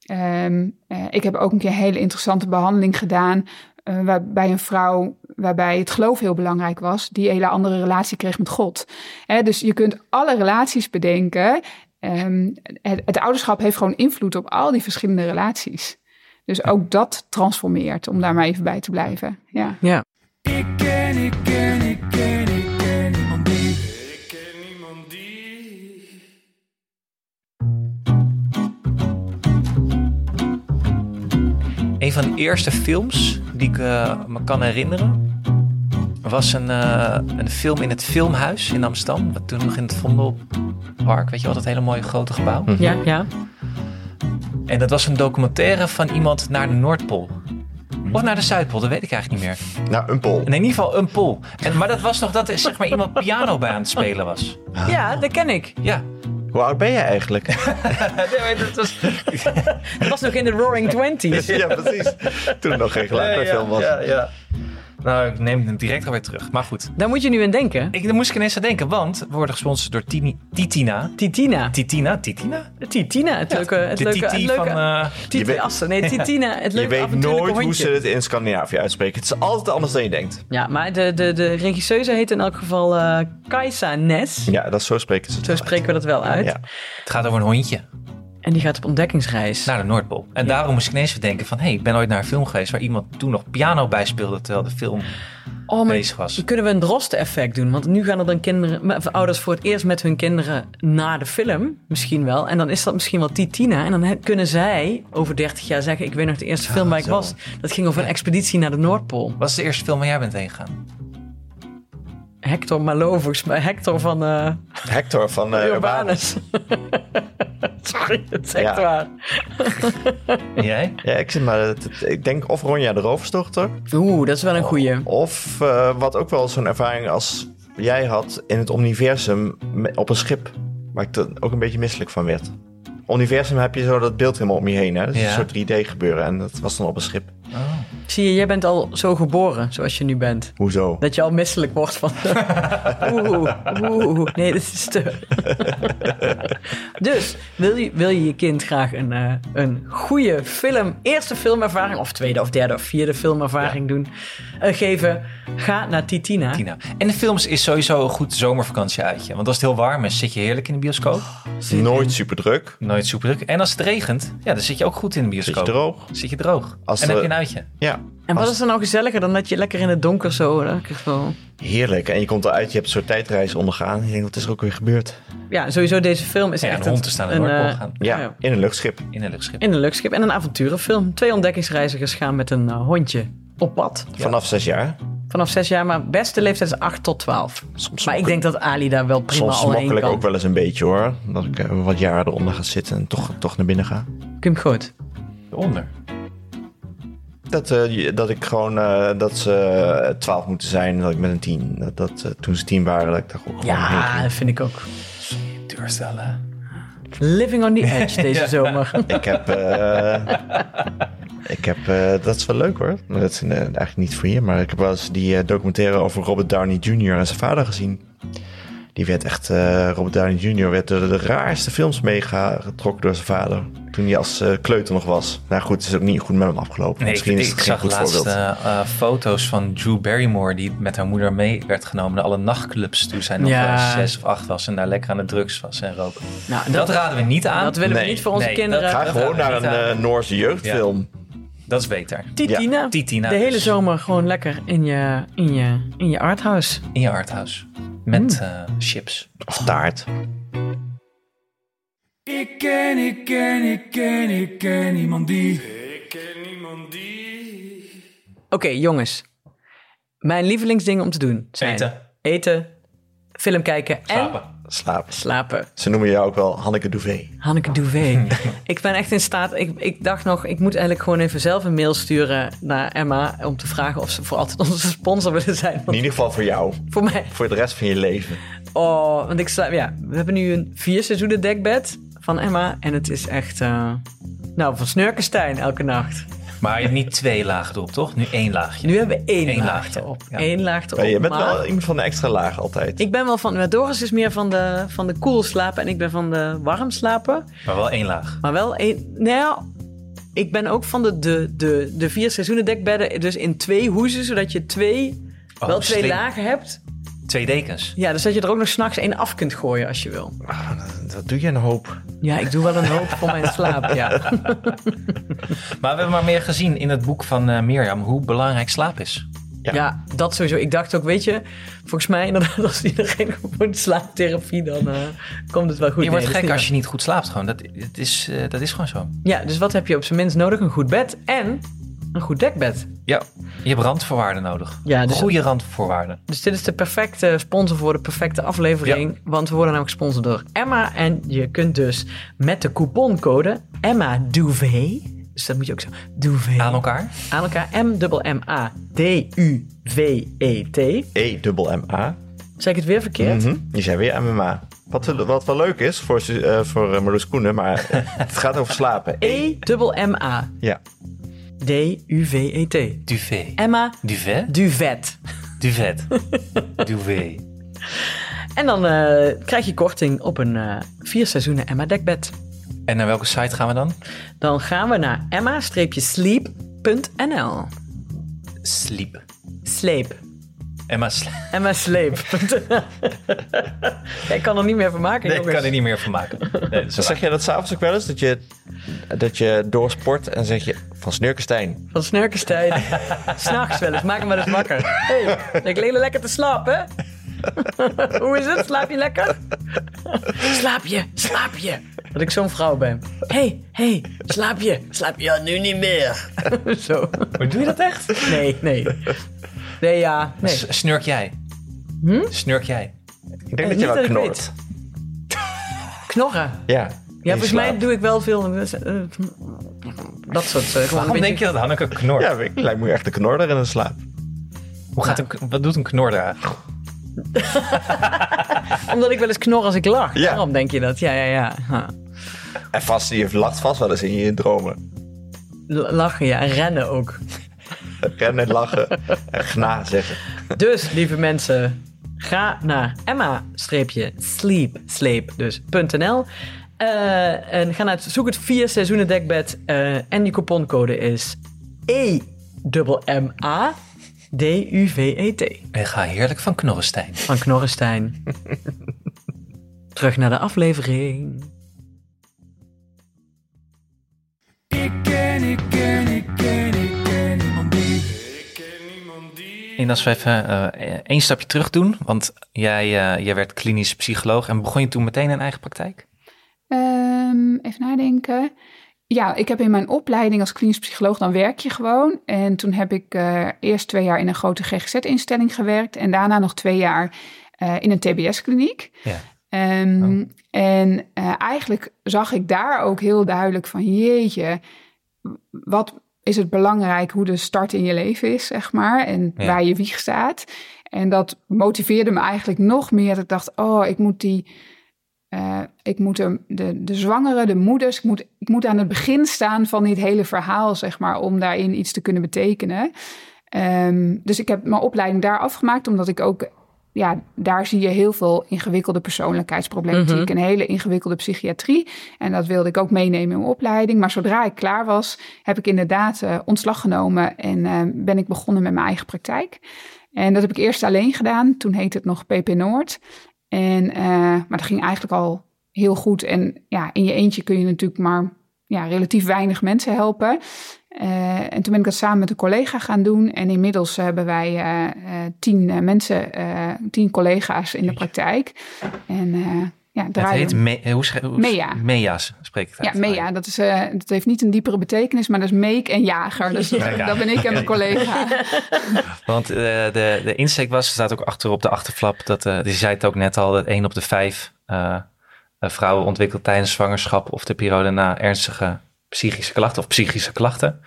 D: Ehm, eh, ik heb ook een keer een hele interessante behandeling gedaan. eh, waarbij een vrouw, waarbij het geloof heel belangrijk was, die een hele andere relatie kreeg met God. Hè, dus je kunt alle relaties bedenken. Ehm, het, het ouderschap heeft gewoon invloed op al die verschillende relaties. Dus ook dat transformeert, om daar maar even bij te blijven. Ja.
B: Ja.
F: Ik ik ken, ik ken, ik ken
C: Een van de eerste films die ik eh, me kan herinneren... was een, eh, een film in het Filmhuis in Amsterdam. Wat toen nog in het Vondelpark, weet je wel, dat hele mooie grote gebouw.
B: Ja, ja.
C: En dat was een documentaire van iemand naar de Noordpool. Of naar de Zuidpool, dat weet ik eigenlijk niet meer.
E: Nou, een pol.
C: In ieder geval een pool. En, maar dat was nog dat er zeg maar, iemand piano bij aan het spelen was.
B: Ja, dat ken ik.
C: Ja.
E: Hoe oud ben je eigenlijk? *laughs*
C: Nee, dat was... *laughs*
B: Dat was nog in de Roaring Twenties.
E: ja, precies. Toen nog geen geluid bij film was.
C: Ja, ja. Nou, ik neem het direct alweer terug. Maar goed.
B: Daar moet je nu aan denken.
C: Ik, daar moest ik ineens aan denken, want we worden gesponsord door Tini, Titina.
B: Titina.
C: Titina? Titina?
B: Titina, het leuke, het
C: de
B: leuke, het leuke.
C: van... eh,
B: Titi
E: Je weet-
B: Assen. Nee, *laughs* Titina, het
E: Je
B: leuke
E: weet
B: avontuurlijke
E: nooit hoe ze het in Scandinavië uitspreken. Het is altijd anders dan je denkt.
B: Ja, maar de, de, de regisseuse heet in elk geval eh Kajsa Nes.
E: Ja, dat, zo spreken ze het
B: Zo
E: wel
B: spreken we dat wel uit.
E: uit. Ja.
C: het gaat over een hondje
B: En die gaat op ontdekkingsreis.
C: naar de Noordpool. En
B: Ja.
C: daarom moest ik ineens denken van... hé, hey, ik ben ooit naar een film geweest waar iemand toen nog piano bij speelde... terwijl de film
B: oh,
C: bezig was.
B: dan kunnen we een drosten-effect doen. Want nu gaan er dan kinderen, ouders voor het eerst met hun kinderen naar de film. Misschien wel. En dan is dat misschien wel Titina. En dan kunnen zij over 30 jaar zeggen... ik weet nog de eerste film waar ik was. Dat ging over een expeditie naar de Noordpool.
C: Wat is de eerste film waar jij bent heen gegaan?
B: Hector Malo, volgens mij. Hector van eh
E: Hector van eh Urbanus.
B: Urbanus. *laughs* Sorry, het is echt
E: Ja.
B: waar.
C: En jij?
E: Ja, ik, zit maar, ik denk of Ronja de Roverstochter.
B: Oeh, dat is wel een goeie.
E: Of eh, wat ook wel zo'n ervaring als jij had in het universum op een schip. Waar ik er ook een beetje misselijk van werd. Universum heb je zo dat beeld helemaal om je heen. Hè? Dat is
C: Ja.
E: een soort 3D gebeuren. En dat was dan op een schip.
B: Zie je, jij bent al zo geboren zoals je nu bent.
E: Hoezo?
B: Dat je al misselijk wordt van... *laughs* Oeh, oeh, nee, dat is te... dus, wil je, wil je je kind graag een, eh, een goede film, eerste filmervaring... of tweede of derde of vierde filmervaring doen, eh, geven... Ga naar Titina.
C: Tina. En de films is sowieso een goed zomervakantie uitje. Want als het heel warm is, zit je heerlijk in de bioscoop.
E: Nooit super druk.
C: Nooit super druk. En als het regent, ja, dan zit je ook goed in de
E: Zit je
C: bioscoop.
E: droog.
C: Zit je droog.
E: Als
C: en dan heb je een uitje.
E: Ja.
B: En wat
E: Als-
B: is er nou gezelliger dan dat je lekker in het donker zo... hè, kijk zo-
E: Heerlijk. En je komt eruit, je hebt een soort tijdreis ondergaan. Je denkt, wat is er ook weer gebeurd?
B: Ja, sowieso deze film is
C: Ja,
B: echt
C: een hond te staan in
B: een, eh,
C: gaan.
E: Ja,
B: Ja.
E: in een luchtschip.
C: In een luchtschip.
B: In een luchtschip en een avonturenfilm. Twee ontdekkingsreizigers gaan met een eh, hondje op pad.
E: Vanaf zes jaar.
B: Vanaf zes jaar, maar beste leeftijd is 8 tot 12.
E: Soms
B: Maar ik denk dat Ali daar wel prima
E: Soms
B: al heen kan.
E: ook wel eens een beetje hoor. Dat ik eh, wat jaren eronder ga zitten en toch, toch naar binnen ga.
B: Kim goed.
C: Onder.
E: Dat, eh, dat ik gewoon, eh, dat ze eh, twaalf moeten zijn dat ik met een tien. Dat, dat eh, toen ze tien waren, dat ik daar ook gewoon
B: Ja, dat vind ik ook.
C: Duurstellen.
B: Living on the edge *laughs* deze zomer. *laughs*
E: Ik heb, eh, ik heb eh, dat is wel leuk hoor. Dat is eh, eigenlijk niet voor je, maar ik heb wel eens die eh, documentaire over Robert Downey Jr. en zijn vader gezien. Die werd echt, eh, Robert Downey Jr. werd door de raarste films meegetrokken door zijn vader. Toen hij als eh, kleuter nog was. Nou goed, het is ook niet goed met hem afgelopen.
C: Nee, ik,
E: Misschien is
C: ik
E: het geen
C: zag
E: goed
C: laatst eh, eh, foto's van Drew Barrymore... die met haar moeder mee werd genomen naar alle nachtclubs... toen zij nog
B: Ja.
C: eh, zes of acht was... en daar lekker aan de drugs was en roken.
B: Nou,
C: Dat, raden we niet aan.
B: dat willen we niet voor onze
C: nee,
B: kinderen.
E: Ga
C: dat
E: gewoon naar een Noorse jeugdfilm.
C: Dat is beter.
B: Titina.
C: Titina
B: De hele
C: dus.
B: zomer gewoon lekker in je, in je, in je arthouse.
C: In je arthouse. Met
B: Mm.
C: eh, chips.
E: Of taart.
F: Ik ken, ik ken, ik ken, ik ken niemand die. Ik ken niemand die.
B: Oké, jongens. Mijn lievelingsdingen om te doen zijn...
C: Eten.
B: Eten, film kijken en
C: Slapen.
E: Slapen. Ze noemen jou ook wel Hanneke Douvet.
B: Hanneke Douvet. *laughs* ik ben echt in staat. Ik, ik dacht nog, ik moet eigenlijk gewoon even zelf een mail sturen naar Emma. Om te vragen of ze voor altijd onze sponsor willen zijn.
E: In ieder geval voor jou.
B: Voor mij.
E: Voor de rest van je leven.
B: Oh, want ik sta. Ja, we hebben nu een vier seizoenen dekbed van Emma. En het is echt. eh, nou, van Snurkenstein elke nacht.
C: Maar je hebt niet twee lagen erop, toch? Nu één laagje.
B: Nu hebben we één,
C: Eén
B: laag erop.
C: ja.
B: Eén laag erop.
E: Maar je bent
B: maar
E: wel iemand van de extra laag altijd.
B: Ik ben wel van. maar Doris is meer van de, van de koel slapen. En ik ben van de warm slapen.
C: Maar wel één laag.
B: Maar wel één. Nou ja, ik ben ook van de, de, de, de vier seizoenen dekbedden. Dus in twee hoezen, zodat je twee,
C: Oh,
B: wel twee
C: slim.
B: lagen hebt.
C: Twee dekens.
B: Ja, dus dat je er ook nog s'nachts één af kunt gooien als je wil.
E: Ah, dat doe je een hoop.
B: Ja, ik doe wel een hoop voor mijn slaap, ja. *laughs*
C: Maar we hebben maar meer gezien in het boek van eh, Mirjam hoe belangrijk slaap is.
E: Ja.
B: Ja, dat sowieso. Ik dacht ook, weet je, volgens mij inderdaad, *laughs* als iedereen gewoon slaaptherapie, dan eh, komt het wel goed.
C: je wordt
B: Nee,
C: gek als je niet goed slaapt. Gewoon. Dat, het is, eh, dat is gewoon zo.
B: Ja, dus wat heb je op zijn minst nodig? Een goed bed en een goed dekbed.
C: Ja, je hebt randvoorwaarden nodig.
B: Ja, dus-
C: Goede randvoorwaarden.
B: Dus dit is de perfecte sponsor voor de perfecte aflevering. Want we worden namelijk gesponsord door Emma. En je kunt dus met de couponcode Emma Duvet. Dus dat moet je ook zo. Duvet.
C: Aan elkaar.
B: Aan elkaar. M-M-A-D-U-V-E-T.
E: E-dubbel-M-A.
B: Zeg ik het weer verkeerd?
E: Mhm. Je zei weer MMA. Wat, wat wel leuk is voor, eh voor eh, Marloes Koenen, maar *laughs* het gaat over slapen.
B: E-M-A.
E: Ja.
B: D-U-V-E-T.
C: Duvet.
B: Emma
C: Duvet?
B: Duvet.
C: Duvet. *laughs* Duvet.
B: En dan eh, krijg je korting op een eh, vier seizoenen Emma dekbed.
C: En naar welke site gaan we dan?
B: Dan gaan we naar emma-sleep.nl.
C: Sleep.
B: Sleep. *laughs*
C: Emma Sleep.
B: Emma *laughs* Sleep. Ik kan er niet meer van maken,
C: Nee, ik kan er niet meer van maken. Nee. *laughs*
E: Zeg je dat s'avonds ook wel eens? Dat je, dat je doorsport en zeg je van Snurkenstein.
B: Van snurkenstijd. S'nachts wel eens. Maak hem wel eens wakker. Hé, hey, ik lig lekker te slapen. Hoe is het? Slaap je lekker? slaap je, slaap je. Dat ik zo'n vrouw ben. Hé, hey, hey, slaap je? Slaap je? Ja, nu niet meer. Zo.
C: Maar doe je dat echt?
B: Nee, nee. Nee, ja. Nee.
C: S- Snurk jij? Snurk jij?
E: Ik denk
B: Eh,
E: dat je wel knort.
B: Knorren.
E: Ja.
B: Ja, volgens mij doe ik wel veel... eh, Dat soort... eh, gewoon een
C: Waarom
B: beetje-
C: denk je dat Hanneke knort?
E: Ja, ik lijkt me echt een knorder in een slaap.
C: Hoe gaat een, wat doet een knor daar? *laughs*
B: Omdat ik wel eens knor als ik lach.
E: Ja.
B: Waarom denk je dat? Ja, ja, ja. Ha.
E: En vast, je lacht vast wel eens in je dromen.
B: L- Lachen, ja. En rennen ook.
E: Rennen, lachen en gna zeggen.
B: Dus, lieve mensen, ga naar emma-sleep, sleep, dus .nl. Eh, en ga naar het, zoek het vier seizoenen dekbed. eh, en die couponcode is E E-M-A D-U-V-E-T.
C: En ga heerlijk van Knorrestein.
B: Van Knorrestein. *laughs* Terug naar de aflevering.
C: En als we even eh, één stapje terug doen, want jij, eh, jij werd klinisch psycholoog en begon je toen meteen een eigen praktijk?
D: Ehm, even nadenken. Ja, ik heb in mijn opleiding als klinisch psycholoog, dan werk je gewoon. En toen heb ik eh, eerst twee jaar in een grote GGZ-instelling gewerkt. En daarna nog twee jaar in een TBS-kliniek.
C: Ja.
D: Ehm, En eh, eigenlijk zag ik daar ook heel duidelijk van, jeetje, wat is het belangrijk hoe de start in je leven is, zeg maar. En
C: Ja.
D: waar je wieg staat. En dat motiveerde me eigenlijk nog meer. Dat ik dacht, oh, ik moet die... eh, ik moet de, de, de zwangere, de moeders, ik moet, ik moet aan het begin staan van dit hele verhaal, zeg maar, om daarin iets te kunnen betekenen. Ehm, dus ik heb mijn opleiding daar afgemaakt, omdat ik ook, ja, daar zie je heel veel ingewikkelde persoonlijkheidsproblematiek en hele ingewikkelde psychiatrie. En dat wilde ik ook meenemen in mijn opleiding. Maar zodra ik klaar was, heb ik inderdaad eh, ontslag genomen en eh, ben ik begonnen met mijn eigen praktijk. En dat heb ik eerst alleen gedaan. Toen heette het nog PP Noord. En, eh, maar dat ging eigenlijk al heel goed. En ja, in je eentje kun je natuurlijk maar ja, relatief weinig mensen helpen. Eh, en toen ben ik dat samen met een collega gaan doen. En inmiddels hebben wij eh, eh, tien eh, mensen, eh, tien collega's in de praktijk. En eh ja,
C: Het
D: draaien.
C: heet me, eh, hoe schrijf- hoe-
D: Mea.
C: Mea's, spreek ik het
D: Ja. Mea, dat, is, eh, dat heeft niet een diepere betekenis, maar dat is meek en jager. Dus dat, *laughs*
C: Ja.
D: dat ben ik en mijn *laughs* collega.
C: Want eh, de, de insteek was, staat ook achter op de achterflap, dat, eh je zei het ook net al, dat één op de vijf eh, eh, vrouwen ontwikkelt tijdens zwangerschap of de periode na ernstige psychische klachten of psychische klachten.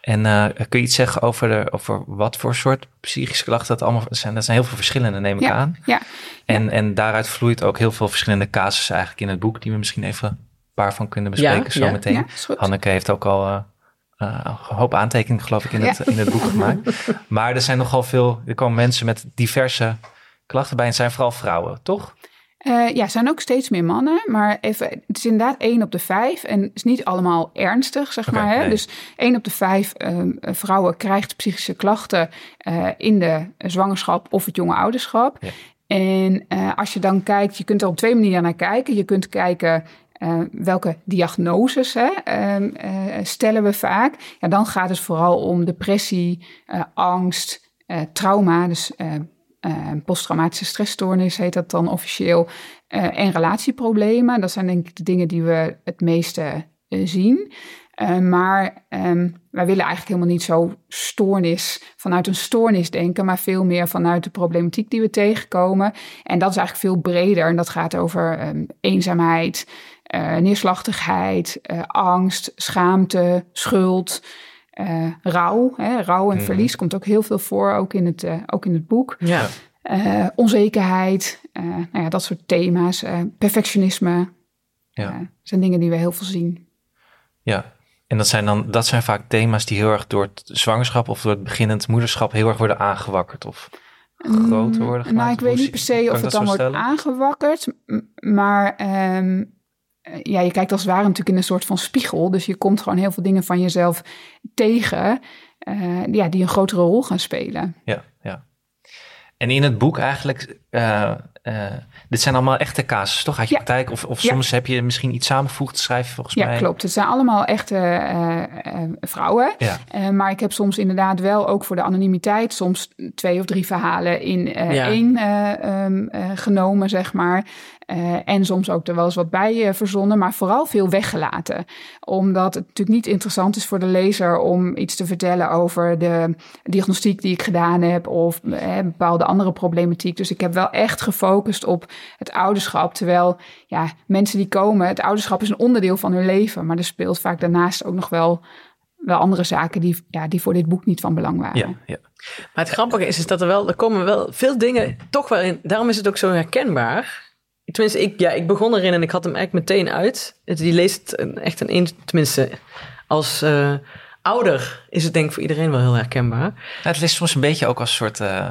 C: En eh, kun je iets zeggen over, de, over wat voor soort psychische klachten dat allemaal zijn? Dat zijn heel veel verschillende, neem ik
D: Ja,
C: aan.
D: ja.
C: En, en daaruit vloeit ook heel veel verschillende casussen eigenlijk in het boek, die we misschien even een paar van kunnen bespreken zo meteen. Hanneke heeft ook al eh, eh, een hoop aantekeningen, geloof ik, in, het, in het boek gemaakt. *laughs* Maar er zijn nogal veel, er komen mensen met diverse klachten bij. En het zijn vooral vrouwen, toch?
D: Eh, ja, er zijn ook steeds meer mannen, maar even, het is inderdaad één op de vijf en het is niet allemaal ernstig, zeg maar. Hè?
C: nee.
D: Dus één op de vijf ehm, vrouwen krijgt psychische klachten eh, in de zwangerschap of het jonge ouderschap.
C: Ja.
D: En eh, als je dan kijkt, je kunt er op twee manieren naar kijken. Je kunt kijken welke diagnoses hè, eh, stellen we vaak. Ja, dan gaat het vooral om depressie, angst, trauma, dus eh, posttraumatische stressstoornis heet dat dan officieel, eh, en relatieproblemen. Dat zijn denk ik de dingen die we het meeste eh, zien. Maar ehm, wij willen eigenlijk helemaal niet zo stoornis vanuit een stoornis denken, maar veel meer vanuit de problematiek die we tegenkomen. En dat is eigenlijk veel breder. En dat gaat over ehm, eenzaamheid, neerslachtigheid, angst, schaamte, schuld. Eh, rouw, hè, rouw en verlies komt ook heel veel voor, ook in het, eh, ook in het boek.
B: Ja.
D: Eh, onzekerheid, eh, nou ja, dat soort thema's. eh, perfectionisme
C: Ja.
D: zijn dingen die we heel veel zien.
C: Ja. En dat zijn dan dat zijn vaak thema's die heel erg door het zwangerschap of door het beginnend moederschap heel erg worden aangewakkerd of groter worden gemaakt.
D: Nou, ik weet niet per se of het dan wordt aangewakkerd. Maar ehm, eh, ja, je kijkt als het ware natuurlijk in een soort van spiegel. Dus je komt gewoon heel veel dingen van jezelf tegen. eh, ja, die een grotere rol gaan spelen.
C: Ja, ja. En in het boek eigenlijk, eh, eh, dit zijn allemaal echte casussen, toch? Uit je
D: Ja.
C: praktijk? Of, of
D: Ja.
C: soms heb je misschien iets samengevoegd, schrijf je volgens
D: Ja,
C: mij.
D: klopt. Het zijn allemaal echte eh, eh, vrouwen.
C: Ja.
D: Eh, maar ik heb soms inderdaad wel ook voor de anonimiteit soms twee of drie verhalen in eh,
B: Ja.
D: één eh, ehm, eh, genomen, zeg maar. Eh, en soms ook er wel eens wat bij eh, verzonnen, maar vooral veel weggelaten. Omdat het natuurlijk niet interessant is voor de lezer om iets te vertellen over de diagnostiek die ik gedaan heb of eh, bepaalde andere problematiek. Dus ik heb wel echt gefocust op het ouderschap. Terwijl ja, mensen die komen, het ouderschap is een onderdeel van hun leven, maar er speelt vaak daarnaast ook nog wel, wel andere zaken die, ja, die voor dit boek niet van belang waren.
C: Ja, ja.
B: Maar het grappige is, is dat er wel, er komen wel veel dingen toch wel in. Daarom is het ook zo herkenbaar. Tenminste, ik, ja, ik begon erin en ik had hem eigenlijk meteen uit. Het, die leest een- echt een, een tenminste, als eh, ouder is het denk ik voor iedereen wel heel herkenbaar.
C: Nou, het is soms een beetje ook als een soort eh,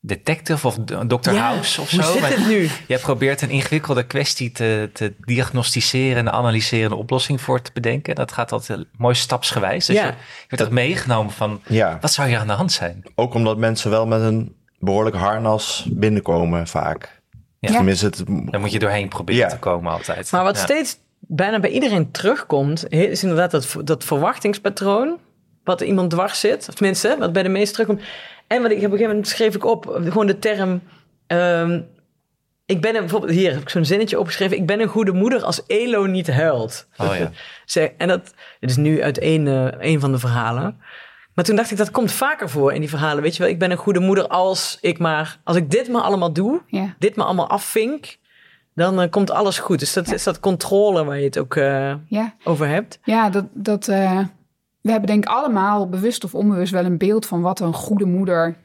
C: detective of Dr.
B: Ja,
C: House of
B: hoe
C: zo.
B: zit
C: maar
B: het nu?
C: Jij probeert een ingewikkelde kwestie te, te diagnosticeren en analyseren en een oplossing voor te bedenken. Dat gaat altijd mooi stapsgewijs. Dus
B: Ja.
C: je, je wordt ook meegenomen van,
E: Ja,
C: wat zou hier aan de hand zijn?
E: ook omdat mensen wel met een behoorlijk harnas binnenkomen vaak.
C: Ja.
E: Tenminste, het,
C: Daar moet je doorheen proberen
E: Ja.
C: te komen altijd.
B: Maar wat
C: Ja.
B: steeds bijna bij iedereen terugkomt, is inderdaad dat, dat verwachtingspatroon. Wat er iemand dwars zit. Of tenminste, wat bij de meesten terugkomt. En wat ik op een gegeven moment schreef ik op, gewoon de term. ehm, ik ben een, bijvoorbeeld, hier heb ik zo'n zinnetje opgeschreven. Ik ben een goede moeder als Elo niet huilt.
C: Oh ja. *laughs*
B: En dat is nu uit één, eh, één van de verhalen. Maar toen dacht ik, dat komt vaker voor in die verhalen. Weet je wel, ik ben een goede moeder als ik maar, als ik dit maar allemaal doe,
D: Ja.
B: dit maar allemaal afvink, dan eh, komt alles goed. Dus dat is dat controle waar je het ook eh,
D: Ja.
B: over hebt.
D: Ja, dat, dat, eh, we hebben denk ik allemaal bewust of onbewust wel een beeld van wat een goede moeder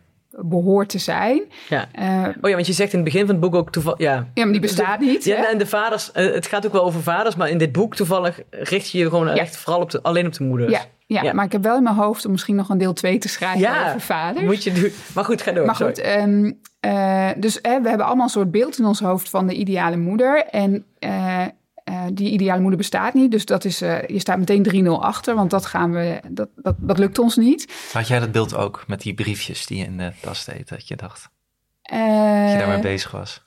D: behoort te zijn.
B: Ja.
D: Eh,
B: Oh ja, want je zegt in het begin van het boek ook toevallig, ja.
D: ja, maar die bestaat niet. hè?
B: Ja, en de vaders, eh, het gaat ook wel over vaders, maar in dit boek toevallig richt je je gewoon echt vooral op de, alleen op de moeders.
D: Ja, ja,
B: Ja.
D: maar ik heb wel in mijn hoofd om misschien nog een deel 2 te schrijven
B: Ja,
D: over vaders.
B: moet je doen. Maar goed, ga door.
D: Maar goed, ehm, eh, dus hè, we hebben allemaal een soort beeld in ons hoofd van de ideale moeder. En eh, die ideale moeder bestaat niet. Dus dat is, eh, je staat meteen 3-0 achter, want dat, gaan we, dat, dat, dat lukt ons niet.
C: Had jij dat beeld ook met die briefjes die je in de tas deed? Dat je dacht
D: Eh,
C: dat je daarmee bezig was?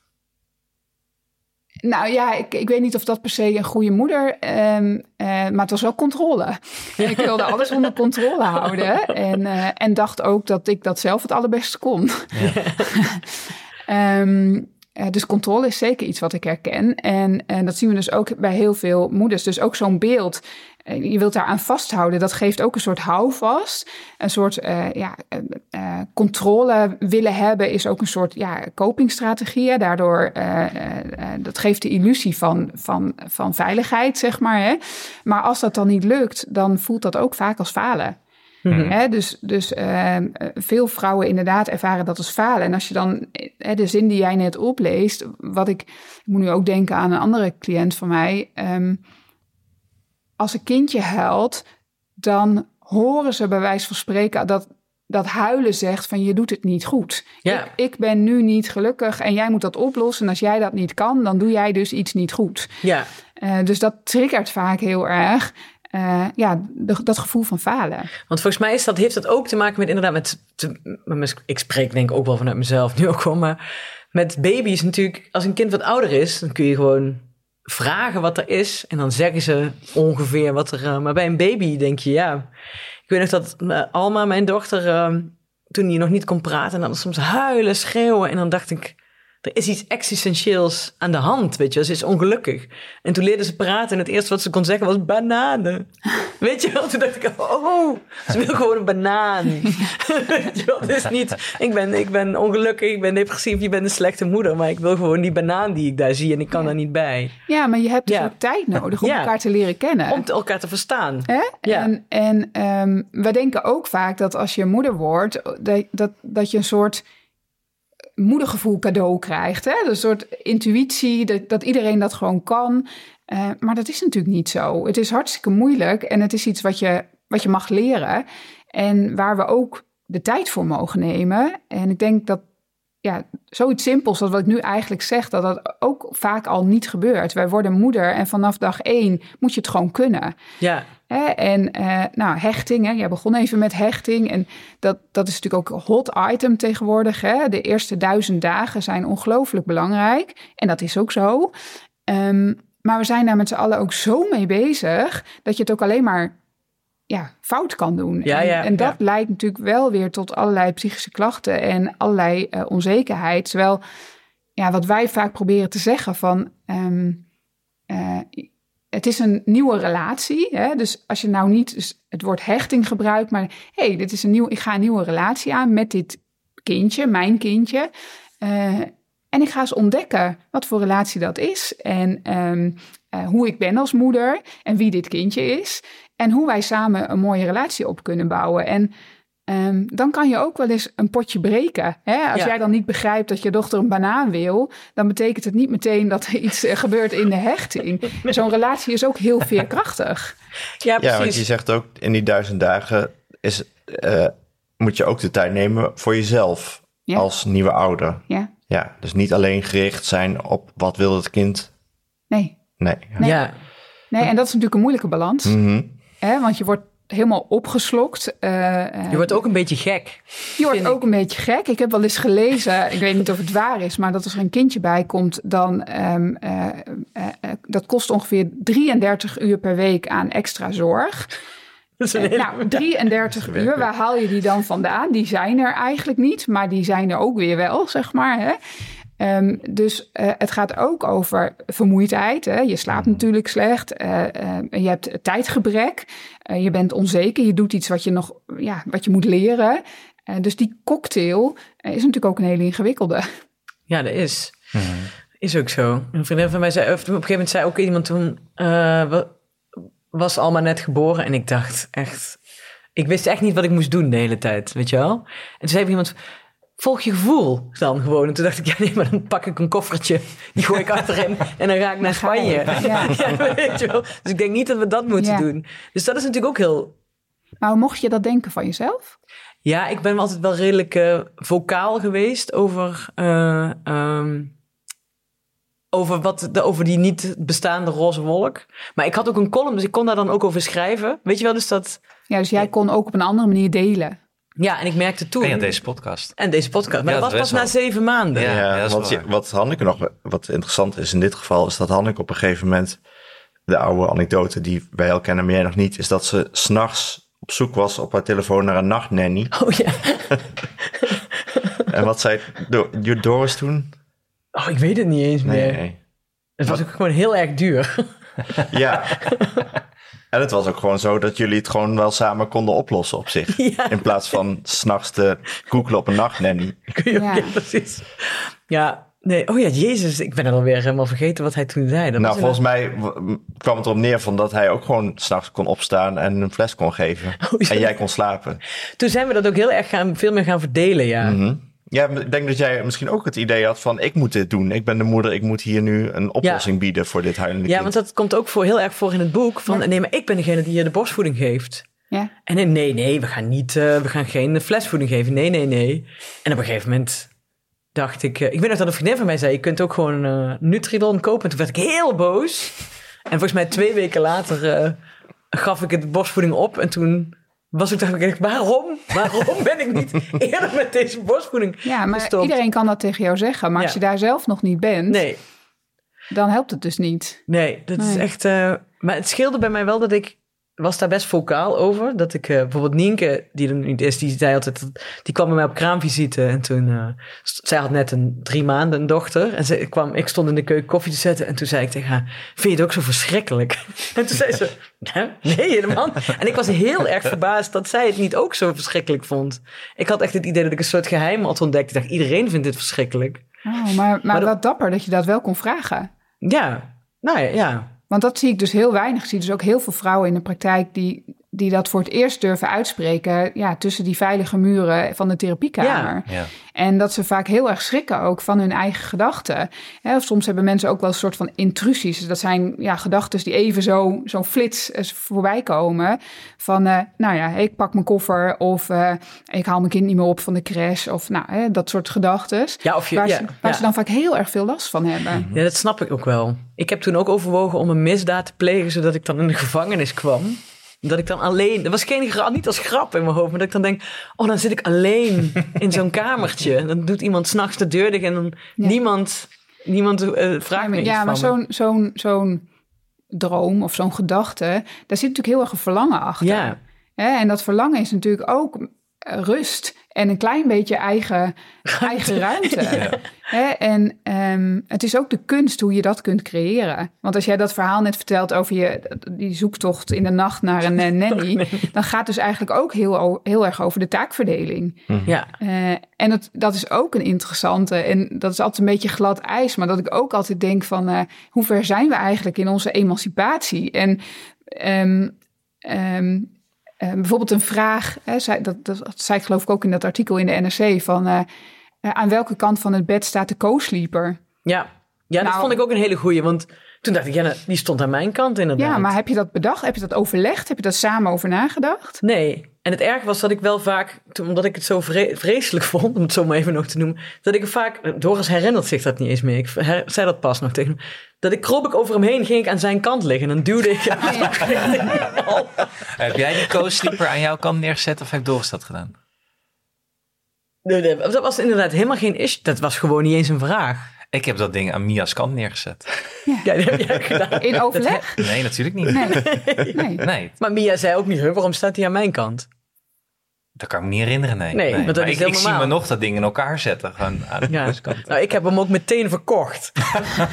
D: Nou ja, ik, ik weet niet of dat per se een goede moeder, ehm, eh, maar het was wel controle. ik wilde *laughs* alles onder controle houden en, eh, en dacht ook dat ik dat zelf het allerbeste kon. *laughs* Ehm, eh, dus controle is zeker iets wat ik herken. En, en dat zien we dus ook bij heel veel moeders. Dus ook zo'n beeld, eh, je wilt daar aan vasthouden. Dat geeft ook een soort houvast. Een soort eh, ja, controle willen hebben is ook een soort ja, copingstrategie. Daardoor, dat geeft de illusie van, van, van veiligheid, zeg maar. Hè. Maar als dat dan niet lukt, dan voelt dat ook vaak als falen. Hè, dus dus ehm, eh, veel vrouwen inderdaad ervaren dat als falen. En als je dan de zin die jij net opleest, wat ik, ik moet nu ook denken aan een andere cliënt van mij. ehm, als een kindje huilt, dan horen ze bij wijze van spreken dat dat huilen zegt van je doet het niet goed.
B: Ja.
D: Ik, ik ben nu niet gelukkig en jij moet dat oplossen. En als jij dat niet kan, dan doe jij dus iets niet goed.
B: Ja,
D: Eh, dus dat triggert vaak heel erg eh, ja, dat gevoel van falen.
B: Want volgens mij is dat, heeft dat ook te maken met inderdaad met, met- ik spreek denk ik ook wel vanuit mezelf nu ook wel, maar met baby's natuurlijk, als een kind wat ouder is, dan kun je gewoon vragen wat er is en dan zeggen ze ongeveer wat er, eh, maar bij een baby denk je ja, ik weet nog dat eh, Alma, mijn dochter, toen die nog niet kon praten en dan soms huilen, schreeuwen en dan dacht ik, er is iets existentieels aan de hand, weet je. Ze is ongelukkig. En toen leerde ze praten en het eerste wat ze kon zeggen was bananen. *laughs* Weet je wel? Toen dacht ik, oh, ze wil gewoon een banaan. *laughs* weet je wel? Het is niet, ik ben, ik ben ongelukkig, ik ben depressief, je bent een slechte moeder. Maar ik wil gewoon die banaan die ik daar zie en ik kan daar niet bij.
D: Ja, maar je hebt dus
B: Ja.
D: ook tijd nodig om
B: Ja.
D: elkaar te leren kennen.
B: Om elkaar te verstaan.
D: Hè?
B: Ja.
D: En, en ehm, we denken ook vaak dat als je moeder wordt, dat, dat, dat je een soort moedergevoel cadeau krijgt. Hè? Een soort intuïtie, dat, dat iedereen dat gewoon kan. Eh, maar dat is natuurlijk niet zo. Het is hartstikke moeilijk en het is iets wat je, wat je mag leren. En waar we ook de tijd voor mogen nemen. En ik denk dat ja, zoiets simpels als wat ik nu eigenlijk zeg, dat dat ook vaak al niet gebeurt. Wij worden moeder en vanaf dag één moet je het gewoon kunnen.
B: Ja,
D: Hè? En eh, nou, hechting, hè? jij begon even met hechting. En dat, dat is natuurlijk ook een hot item tegenwoordig. Hè? De eerste duizend dagen zijn ongelooflijk belangrijk. En dat is ook zo. Ehm, maar we zijn daar met z'n allen ook zo mee bezig... dat je het ook alleen maar ja, fout kan doen.
B: Ja,
D: en,
B: ja,
D: en dat
B: ja.
D: leidt natuurlijk wel weer tot allerlei psychische klachten... en allerlei eh, onzekerheid. Terwijl ja, wat wij vaak proberen te zeggen van... ehm, eh, het is een nieuwe relatie. Hè? Dus als je nou niet dus het woord hechting gebruikt, maar hé, hey, dit is een nieuw, ik ga een nieuwe relatie aan met dit kindje, mijn kindje. Eh, en ik ga eens ontdekken wat voor relatie dat is. En ehm, eh, hoe ik ben als moeder en wie dit kindje is. En hoe wij samen een mooie relatie op kunnen bouwen. En ehm, dan kan je ook wel eens een potje breken. Hè? Als
B: Ja.
D: jij dan niet begrijpt dat je dochter een banaan wil, dan betekent het niet meteen dat er iets eh, gebeurt in de hechting. *laughs* Zo'n relatie is ook heel veerkrachtig.
B: ja
E: Ja, want
B: precies.
E: je zegt ook in die duizend dagen is, eh, moet je ook de tijd nemen voor jezelf
D: Ja.
E: als nieuwe ouder.
D: Ja,
E: Ja, dus niet alleen gericht zijn op wat wil het kind.
D: nee.
E: Nee.
D: Nee.
B: Ja,
D: Nee, en dat is natuurlijk een moeilijke balans.
E: Mhm.
D: Hè? Want je wordt helemaal opgeslokt. eh, eh,
B: je wordt ook een beetje gek.
D: Je wordt
B: ik.
D: ook een beetje gek. Ik heb wel eens gelezen, *laughs* ik weet niet of het waar is, maar dat als er een kindje bij komt, dan ehm, eh, eh, eh, dat kost ongeveer 33 uur per week aan extra zorg. Eh,
B: hele-
D: nou, *laughs* 33 uur, waar haal je die dan vandaan? Die zijn er eigenlijk niet, maar die zijn er ook weer wel, zeg maar. Hè? Ehm, dus eh, het gaat ook over vermoeidheid. Hè? Je slaapt natuurlijk slecht. eh, eh, je hebt tijdgebrek. eh, je bent onzeker. Je doet iets wat je nog ja, wat je moet leren. Eh, dus die cocktail is natuurlijk ook een hele ingewikkelde.
B: Ja, dat is. Is ook zo. Een vriendin van mij zei, op een gegeven moment zei ook iemand toen, eh, wa- was Alma net geboren en ik dacht echt, ik wist echt niet wat ik moest doen de hele tijd, weet je wel? En toen zei iemand, volg je gevoel dan gewoon. En toen dacht ik, ja nee, maar dan pak ik een koffertje, die gooi ik *laughs* achterin en dan ga ik naar. Spanje.
D: Ja. *laughs*
B: Ja, weet je wel? Dus ik denk niet dat we dat moeten
D: Ja.
B: doen. Dus dat is natuurlijk ook heel
D: Maar mocht je dat denken van jezelf?
B: ja, ik ben altijd wel redelijk eh, vocaal geweest over, eh, ehm, over, wat, de, over die niet bestaande roze wolk. Maar ik had ook een column, dus ik kon daar dan ook over schrijven. Weet je wel, dus dat...
D: Ja, dus jij kon ook op een andere manier delen.
B: Ja, en ik merkte toen...
C: En ja, deze podcast.
B: En deze podcast. Maar
C: Ja,
B: dat was pas na zeven maanden.
C: Ja.
E: Ja,
C: dat is
E: want
C: waar.
E: je- wat Hanneke nog, wat interessant is in dit geval, is dat Hanneke op een gegeven moment, de oude anekdote die wij al kennen, maar jij nog niet, is dat ze s'nachts op zoek was op haar telefoon naar een nachtnanny.
B: Oh ja.
E: En wat zei Do- Doris toen?
B: Oh, ik weet het niet eens meer.
E: Nee.
B: Het was ook gewoon heel erg duur.
E: Ja. *laughs* En het was ook gewoon zo dat jullie het gewoon wel samen konden oplossen op zich. *laughs*
B: Ja.
E: In plaats van s'nachts te googelen op een nachtnanny. *laughs*
B: Kun je ook-
D: Ja.
B: ja, precies. Ja, nee. Oh ja, jezus. Ik ben het alweer helemaal vergeten wat hij toen zei. Dat
E: Nou, volgens mij kwam het erop neer van dat hij ook gewoon s'nachts kon opstaan en een fles kon geven.
B: Oh.
E: En jij kon slapen.
B: Toen zijn we dat ook heel erg gaan, veel meer gaan verdelen, ja.
E: Mhm. Ja, ik denk dat jij misschien ook het idee had van ik moet dit doen. Ik ben de moeder, ik moet hier nu een oplossing bieden voor dit huilende
B: Ja,
E: kind.
B: want dat komt ook voor, heel erg voor in het boek. Van, nee, maar ik ben degene die je de borstvoeding geeft.
D: Ja.
B: En nee, nee, nee we gaan niet, eh, we gaan geen flesvoeding geven. Nee, nee, nee. En op een gegeven moment dacht ik, eh, ik weet nog dat een vriendin van mij zei, je kunt ook gewoon Nutrilon kopen. En toen werd ik heel boos. En volgens mij twee weken later eh, gaf ik het borstvoeding op. En toen was ik, dacht ik, waarom? Waarom ben ik niet *laughs* eerder met deze borstvoeding
D: Ja, maar
B: gestopt?
D: iedereen kan dat tegen jou zeggen. Maar als je daar zelf nog niet bent,
B: Nee,
D: dan helpt het dus niet.
B: Nee, dat is echt. eh, maar het scheelde bij mij wel dat ik was daar best vocaal over. Dat ik eh, bijvoorbeeld Nienke, die er niet is, die zei altijd, die kwam bij mij op kraamvisite en toen, st- zij had net een drie maanden een dochter en ze kwam, ik stond in de keuken koffie te zetten en toen zei ik tegen haar, vind je het ook zo verschrikkelijk? *laughs* En toen zei ze, "Hè? nee helemaal. niet." En ik was heel erg verbaasd dat zij het niet ook zo verschrikkelijk vond. Ik had echt het idee dat ik een soort geheim had ontdekt. Ik dacht, iedereen vindt dit verschrikkelijk.
D: Oh, maar maar,
B: Maar dat-
D: wat dapper dat je dat wel kon vragen.
B: Ja, nou ja, ja.
D: Want dat zie ik dus heel weinig. Ik zie dus ook heel veel vrouwen in de praktijk die die dat voor het eerst durven uitspreken ja, tussen die veilige muren van de therapiekamer.
C: Ja.
D: En dat ze vaak heel erg schrikken ook van hun eigen gedachten. Of soms hebben mensen ook wel een soort van intrusies. Dus dat zijn ja, gedachten die even zo, zo'n flits eh, voorbij komen. Van, eh, nou ja, ik pak mijn koffer of eh, ik haal mijn kind niet meer op van de crash. Of nou, hè, dat soort gedachten.
B: Ja, of je-
D: waar
B: ja,
D: ze, waar
B: ja.
D: ze dan vaak heel erg veel last van hebben.
B: Ja, dat snap ik ook wel. Ik heb toen ook overwogen om een misdaad te plegen, zodat ik dan in de gevangenis kwam. Dat ik dan alleen, dat was geen grap, niet als grap in mijn hoofd, maar dat ik dan denk, oh, dan zit ik alleen in zo'n *laughs* kamertje. Dan doet iemand s'nachts de deur dicht en dan
D: Ja.
B: niemand, niemand eh, vraagt me iets
D: ja, maar zo'n zo'n zo'n droom of zo'n gedachte, daar zit natuurlijk heel erg een verlangen achter.
B: Ja,
D: Hè, en dat verlangen is natuurlijk ook rust en een klein beetje eigen, *laughs* eigen ruimte. Hè, en ehm, het is ook de kunst hoe je dat kunt creëren. Want als jij dat verhaal net vertelt over je, die zoektocht in de nacht naar een eh, *laughs* nanny, dan gaat het dus eigenlijk ook heel, heel erg over de taakverdeling.
B: ja.
D: Eh, en dat, dat is ook een interessante. En dat is altijd een beetje glad ijs. Maar dat ik ook altijd denk van... eh, hoe ver zijn we eigenlijk in onze emancipatie? En ehm, ehm, eh, bijvoorbeeld een vraag... Hè, zei, dat, dat, dat zei ik geloof ik ook in dat artikel in de NRC... van eh, eh, aan welke kant van het bed staat de co-sleeper?
B: Ja, ja dat
D: Nou-
B: vond ik ook een hele goeie. Want toen dacht ik, ja, die stond aan mijn kant inderdaad.
D: Ja, maar heb je dat bedacht? Heb je dat overlegd? Heb je daar samen over nagedacht?
B: Nee. En het erg was dat ik wel vaak, omdat ik het zo vre- vreselijk vond, om het zo maar even nog te noemen, dat ik er vaak, Doris herinnert zich dat niet eens meer, ik zei dat pas nog tegen hem, dat ik kroop ik over hem heen, ging ik aan zijn kant liggen en dan duwde ik *laughs*
C: Heb jij die co-sleeper aan jouw kant neergezet of heeft Doris dat gedaan?
B: Nee, nee, Dat was inderdaad helemaal geen issue, dat was gewoon niet eens een vraag.
C: Ik heb dat ding aan Mia's kant neergezet.
B: Ja, dat heb jij gedaan.
D: In overleg?
C: Nee, natuurlijk niet.
D: Nee. nee.
C: Nee,
B: Maar Mia zei ook niet, "Huh, waarom staat hij aan mijn kant?
C: Dat kan ik me niet herinneren. Nee,
B: Nee, want dat
C: Maar
B: is
C: ik, zie me nog dat ding in elkaar zetten. Gewoon aan de
B: Ja. Nou, ik heb hem ook meteen verkocht.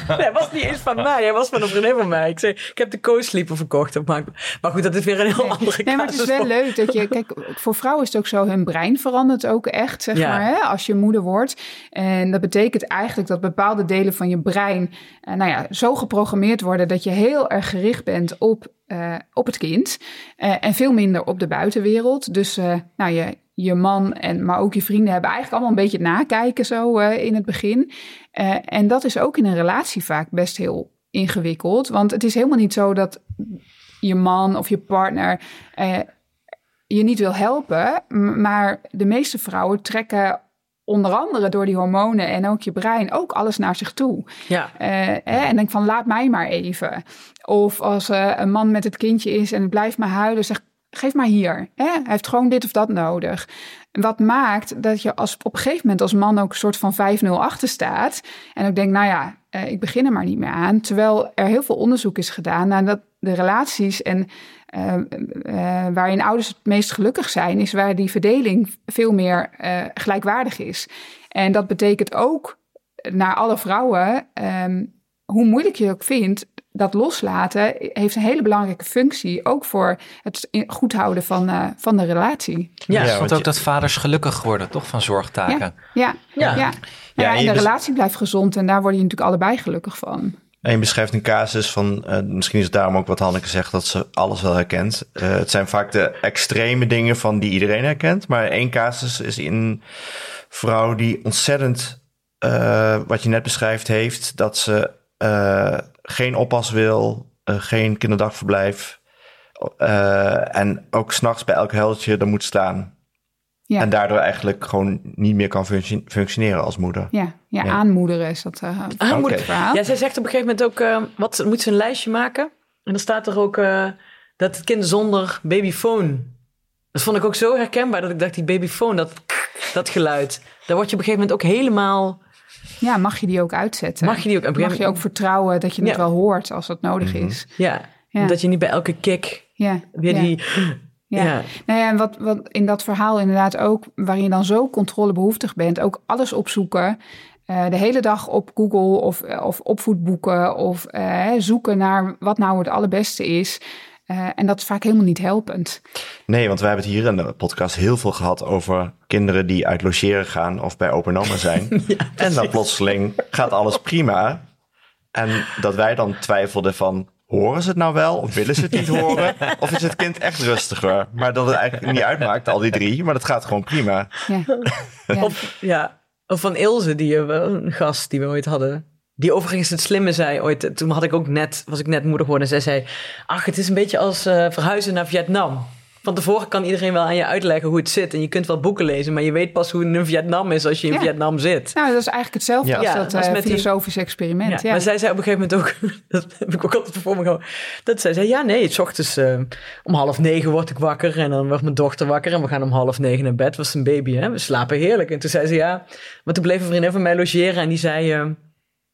B: nee, *laughs* hij was niet eens van mij. Hij was van een vriendin van mij. Ik zei, ik heb de co-sleeper verkocht. Maar, maar goed, dat is weer een heel andere
D: Nee, maar het is wel leuk dat je... Kijk, voor vrouwen is het ook zo, hun brein verandert ook echt, zeg
B: Ja.
D: maar, hè, als je moeder wordt. En dat betekent eigenlijk dat bepaalde delen van je brein... eh, nou ja, zo geprogrammeerd worden dat je heel erg gericht bent op, eh, op het kind. eh, en veel minder op de buitenwereld. Dus, eh, nou, je, je man, en, maar ook je vrienden hebben eigenlijk allemaal een beetje nakijken zo in het begin. En dat is ook in een relatie vaak best heel ingewikkeld. Want het is helemaal niet zo dat je man of je partner je niet wil helpen. Maar de meeste vrouwen trekken onder andere door die hormonen en ook je brein ook alles naar zich toe.
B: Ja,
D: Eh, hè, en denk van laat mij maar even. Of als eh, een man met het kindje is en het blijft maar huilen, zeg geef maar hier. Hè? Hij heeft gewoon dit of dat nodig. Wat maakt dat je als, op een gegeven moment als man ook een soort van 5-0 achter staat. En ook denkt, nou ja, eh, ik begin er maar niet meer aan. Terwijl er heel veel onderzoek is gedaan naar dat de relaties en eh, eh, waarin ouders het meest gelukkig zijn, is waar die verdeling veel meer eh, gelijkwaardig is. En dat betekent ook naar alle vrouwen, ehm, hoe moeilijk je het ook vindt, dat loslaten heeft een hele belangrijke functie, ook voor het goed houden van, eh, van de relatie.
B: ja,
E: Ja,
C: Want ook
E: je-
C: dat vaders gelukkig worden, toch? Van zorgtaken.
D: Ja,
B: Ja.
D: ja. ja.
E: Ja,
D: ja, en de relatie blijft gezond en daar word je natuurlijk allebei gelukkig van.
E: En je beschrijft een casus van, eh, misschien is het daarom ook wat Hanneke zegt, dat ze alles wel herkent. Eh, het zijn vaak de extreme dingen van die iedereen herkent. Maar één casus is een vrouw die ontzettend, eh, wat je net beschrijft, heeft. Dat ze geen oppas wil, geen kinderdagverblijf. en ook s'nachts bij elk huiltje er moet staan.
D: Ja.
E: En daardoor eigenlijk gewoon niet meer kan function- functioneren als moeder.
D: Ja, ja,
E: Ja.
D: aanmoederen is dat uh,
B: Aanmoederen.
D: het verhaal.
B: Ja, zij zegt op een gegeven moment ook, eh, wat moet ze een lijstje maken? En dan staat er ook eh, dat het kind zonder babyfoon. Dat vond ik ook zo herkenbaar dat ik dacht, die babyfoon, dat, dat geluid. Daar word je op een gegeven moment ook helemaal...
D: Ja, mag je die ook uitzetten?
B: Mag je die ook op
D: Mag je ook vertrouwen dat je het
B: Ja.
D: wel hoort als dat nodig is?
B: Ja,
D: Ja.
B: dat je niet bij elke kick
D: Ja,
B: weer
D: ja.
B: die...
D: Ja.
B: Ja.
D: Nou ja, en wat, wat in dat verhaal inderdaad ook, waarin je dan zo controlebehoeftig bent, ook alles opzoeken. eh, de hele dag op Google of, of opvoedboeken of eh, zoeken naar wat nou het allerbeste is. Eh, en dat is vaak helemaal niet helpend.
E: Nee, want we hebben het hier in de podcast heel veel gehad over kinderen die uit logeren gaan of bij opa en oma zijn. *laughs* en dan plotseling gaat alles prima. En dat wij dan twijfelden van, horen ze het nou wel of willen ze het niet *laughs* horen? Of is het kind echt rustiger? Maar dat het eigenlijk niet uitmaakt, al die drie, maar dat gaat gewoon prima.
D: Ja. *laughs* Ja.
B: Of, ja, of van Ilse, die, eh, een gast die we ooit hadden. Die overigens het slimme zei ooit. eh, Toen had ik ook net, was ik net moeder geworden. En zij zei, ach, het is een beetje als eh, verhuizen naar Vietnam. Van tevoren kan iedereen wel aan je uitleggen hoe het zit. En je kunt wel boeken lezen, maar je weet pas hoe het in Vietnam is als je in
D: Ja.
B: Vietnam zit.
D: Nou, dat is eigenlijk hetzelfde
E: Ja.
D: als dat eh,
B: die-
D: filosofische experiment. Ja,
B: Maar zij zei op een gegeven moment ook, *laughs* dat heb ik ook altijd voor me gehouden, dat zij zei, ja nee, s ochtends eh, om half negen word ik wakker en dan wordt mijn dochter wakker en we gaan om half negen naar bed, was een baby hè, we slapen heerlijk. En toen zei ze ja, maar toen bleef een vriendin van mij logeren en die zei, eh,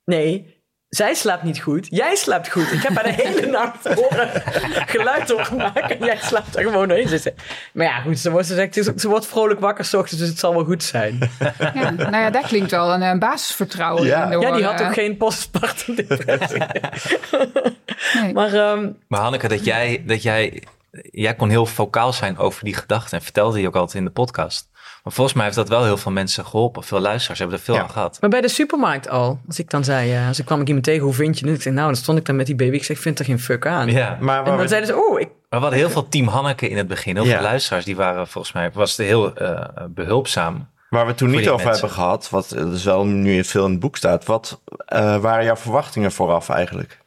B: nee, zij slaapt niet goed, jij slaapt goed. Ik heb haar de *laughs* hele nacht horen geluid doormaken en jij slaapt er gewoon doorheen. Ze zei, maar ja goed, ze wordt, ze, zegt, ze wordt vrolijk wakker s ochtends, dus het zal wel goed zijn.
D: Ja, nou ja, daar klinkt wel een, eh, basisvertrouwen
E: Ja.
D: door,
B: Ja, die had ook geen postpartum depressie. *laughs*
D: nee.
B: Maar ehm,
C: Maar Hanneke, dat jij, dat jij, jij kon heel vocaal zijn over die gedachten en vertelde die ook altijd in de podcast. Maar volgens mij heeft dat wel heel veel mensen geholpen. Veel luisteraars hebben er veel
E: Ja.
C: aan gehad.
B: Maar bij de supermarkt al, als ik dan zei, eh, als ik kwam ik iemand tegen, hoe vind je het? Ik zei, nou, dan stond ik dan met die baby. Ik zeg, ik vind er geen fuck aan.
C: Ja.
E: Maar
B: En dan
E: we,
B: zeiden ze, oh, ik,
C: Maar we hadden heel veel team Hanneke in het begin. Heel
E: Ja.
C: veel luisteraars, die waren volgens mij, was het heel eh, behulpzaam.
E: waar we het toen niet over
C: mensen.
E: hebben gehad, wat eh, dus wel nu veel in het boek staat. Wat eh, waren jouw verwachtingen vooraf eigenlijk?